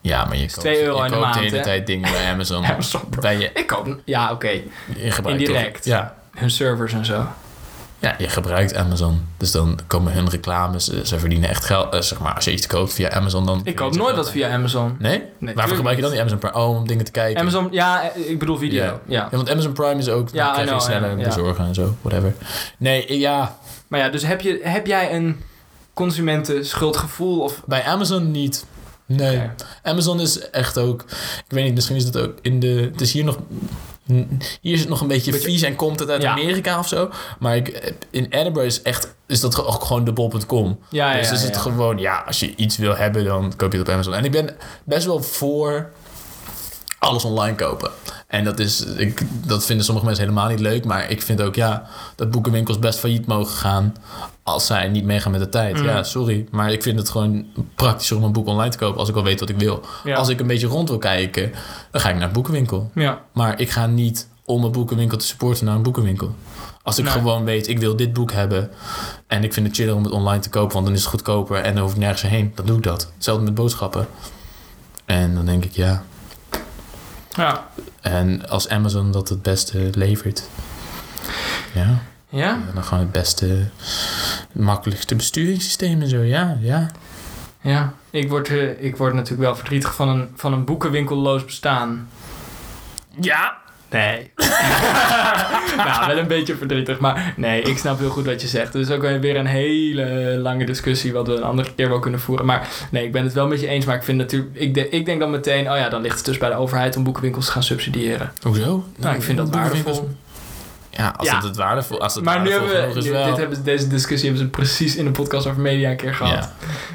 [SPEAKER 2] Ja, maar je koopt,
[SPEAKER 1] 2 euro
[SPEAKER 2] je
[SPEAKER 1] in de maand,
[SPEAKER 2] de hele
[SPEAKER 1] hè?
[SPEAKER 2] tijd dingen bij Amazon. Bij je,
[SPEAKER 1] Ik koop... Ja, oké.
[SPEAKER 2] gebruikt
[SPEAKER 1] Indirect.
[SPEAKER 2] toch- Ja.
[SPEAKER 1] Hun servers en zo.
[SPEAKER 2] ja, je gebruikt Amazon. Dus dan komen hun reclames. eh, Ze verdienen echt geld. eh, zeg maar, als je iets koopt via Amazon, dan...
[SPEAKER 1] Ik koop nooit wat via Amazon.
[SPEAKER 2] Nee?
[SPEAKER 1] Nee,
[SPEAKER 2] Waarvoor
[SPEAKER 1] tuurlijk
[SPEAKER 2] gebruik je dan
[SPEAKER 1] niet.
[SPEAKER 2] die Amazon Prime? Oh, om dingen te kijken.
[SPEAKER 1] Amazon, ja, ik bedoel video.
[SPEAKER 2] Ja.
[SPEAKER 1] Ja.
[SPEAKER 2] Ja, want Amazon Prime is ook...
[SPEAKER 1] Ja,
[SPEAKER 2] dan krijg je sneller bezorgen en zo. Whatever. Nee, eh, ja...
[SPEAKER 1] Maar ja, dus heb, je, heb jij een consumentenschuldgevoel? Of...
[SPEAKER 2] Bij Amazon niet. Nee. Amazon is echt ook... Ik weet niet, misschien is het ook in de... Het is hier nog... Hier is het nog een beetje vies en komt het uit
[SPEAKER 1] Ja.
[SPEAKER 2] Amerika of zo. Maar ik, in Edinburgh is, echt, is dat ook gewoon de bol.com.
[SPEAKER 1] Ja,
[SPEAKER 2] dus
[SPEAKER 1] ja,
[SPEAKER 2] is het gewoon... Ja, als je iets wil hebben, dan koop je het op Amazon. En ik ben best wel voor alles online kopen. En dat, is, ik, dat vinden sommige mensen helemaal niet leuk. Maar ik vind ook, ja, dat boekenwinkels best failliet mogen gaan... als zij niet meegaan met de tijd.
[SPEAKER 1] Mm.
[SPEAKER 2] Ja, sorry. Maar ik vind het gewoon praktischer om een boek online te kopen... als ik al weet wat ik wil.
[SPEAKER 1] Ja.
[SPEAKER 2] Als ik een beetje rond wil kijken, dan ga ik naar een boekenwinkel.
[SPEAKER 1] Ja.
[SPEAKER 2] Maar ik ga niet om een boekenwinkel te supporten naar een boekenwinkel. Als ik
[SPEAKER 1] Nee.
[SPEAKER 2] gewoon weet, ik wil dit boek hebben... en ik vind het chiller om het online te kopen... want dan is het goedkoper en dan hoef ik nergens heen. Dan doe ik dat. Hetzelfde met boodschappen. En dan denk ik, ja...
[SPEAKER 1] Ja.
[SPEAKER 2] En als Amazon dat het beste levert... Ja,
[SPEAKER 1] Ja?
[SPEAKER 2] dan gewoon het beste... makkelijkste besturingssysteem en zo. Ja, ja.
[SPEAKER 1] Ja. Ik word, eh, ik word natuurlijk wel verdrietig van een, van een boekenwinkelloos bestaan.
[SPEAKER 2] Ja!
[SPEAKER 1] Nee. nou, wel een beetje verdrietig. Maar nee, ik snap heel goed wat je zegt. Het is ook weer een hele lange discussie... wat we een andere keer wel kunnen voeren. Maar nee, ik ben het wel met je eens. Maar ik vind natuurlijk... Ik, de- ik denk dan meteen... Oh ja, dan ligt het dus bij de overheid... om boekenwinkels te gaan subsidiëren.
[SPEAKER 2] Hoezo?
[SPEAKER 1] Nou, ik vind dat waardevol.
[SPEAKER 2] Ja, als
[SPEAKER 1] Ja.
[SPEAKER 2] het het waardevol als het
[SPEAKER 1] Maar nu hebben we...
[SPEAKER 2] is
[SPEAKER 1] Dit,
[SPEAKER 2] wel.
[SPEAKER 1] dit hebben, ze- deze discussie hebben ze precies in de podcast over media een keer gehad.
[SPEAKER 2] Ja.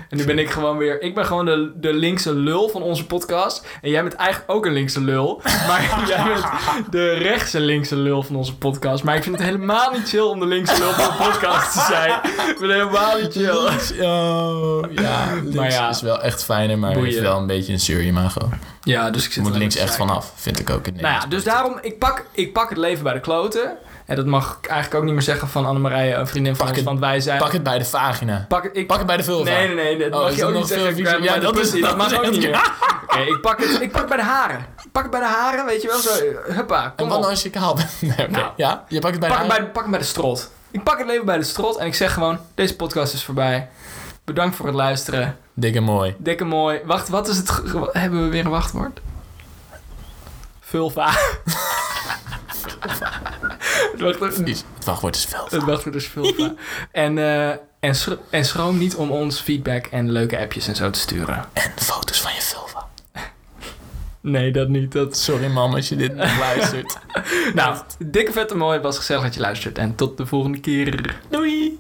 [SPEAKER 1] En nu ben ik gewoon weer... Ik ben gewoon de, de linkse lul van onze podcast. En jij bent eigenlijk ook een linkse lul. Maar jij bent de rechtse linkse lul van onze podcast. Maar ik vind het helemaal niet chill om de linkse lul van de podcast te zijn. Ik ben helemaal niet chill.
[SPEAKER 2] Oh, ja, links
[SPEAKER 1] Maar ja.
[SPEAKER 2] is wel echt fijner, maar
[SPEAKER 1] Boeien.
[SPEAKER 2] heeft wel een beetje een serie imago.
[SPEAKER 1] Ja, dus ik zit
[SPEAKER 2] moet links echt vanaf, vind ik ook. In
[SPEAKER 1] Nou ja, dus daarom... Ik pak, ik pak het leven bij de kloten. En dat mag ik eigenlijk ook niet meer zeggen van Annemarije, een vriendin van
[SPEAKER 2] Pak
[SPEAKER 1] ons.
[SPEAKER 2] het-
[SPEAKER 1] Want wij zijn...
[SPEAKER 2] Pak het bij de vagina.
[SPEAKER 1] pak het, ik,
[SPEAKER 2] Pak het bij de vulva.
[SPEAKER 1] Nee, nee, nee, dat
[SPEAKER 2] Oh,
[SPEAKER 1] mag
[SPEAKER 2] is
[SPEAKER 1] je
[SPEAKER 2] dat
[SPEAKER 1] ook
[SPEAKER 2] nog
[SPEAKER 1] niet zeggen.
[SPEAKER 2] Ja, dat is-
[SPEAKER 1] dat
[SPEAKER 2] dat
[SPEAKER 1] mag ook niet meer. Oké, ik, pak het, ik pak het bij de haren. Pak het bij de haren, weet je wel, zo, huppa,
[SPEAKER 2] En
[SPEAKER 1] kom
[SPEAKER 2] wat
[SPEAKER 1] op.
[SPEAKER 2] nou als je kaal bent? Nee.
[SPEAKER 1] Nou.
[SPEAKER 2] ja, je pakt het bij
[SPEAKER 1] Pak
[SPEAKER 2] de
[SPEAKER 1] het bij,
[SPEAKER 2] haar.
[SPEAKER 1] de- pak het bij de strot. Ik pak het leven bij de strot en ik zeg gewoon, deze podcast is voorbij. Bedankt voor het luisteren.
[SPEAKER 2] Dik en mooi.
[SPEAKER 1] Dikke mooi. Wacht, wat is het? Hebben we weer een wachtwoord? Vulva. het wachtwoord.
[SPEAKER 2] Het wachtwoord is veel.
[SPEAKER 1] het wachtwoord is vulva. en, eh, en, schro- en schroom niet om ons feedback en leuke appjes en zo te sturen.
[SPEAKER 2] En foto's van je vulva.
[SPEAKER 1] Nee, dat niet. Dat...
[SPEAKER 2] Sorry mam als je dit nog luistert.
[SPEAKER 1] Nou, dikke vette mooi. Het was gezellig dat je luistert. En tot de volgende keer.
[SPEAKER 2] Doei!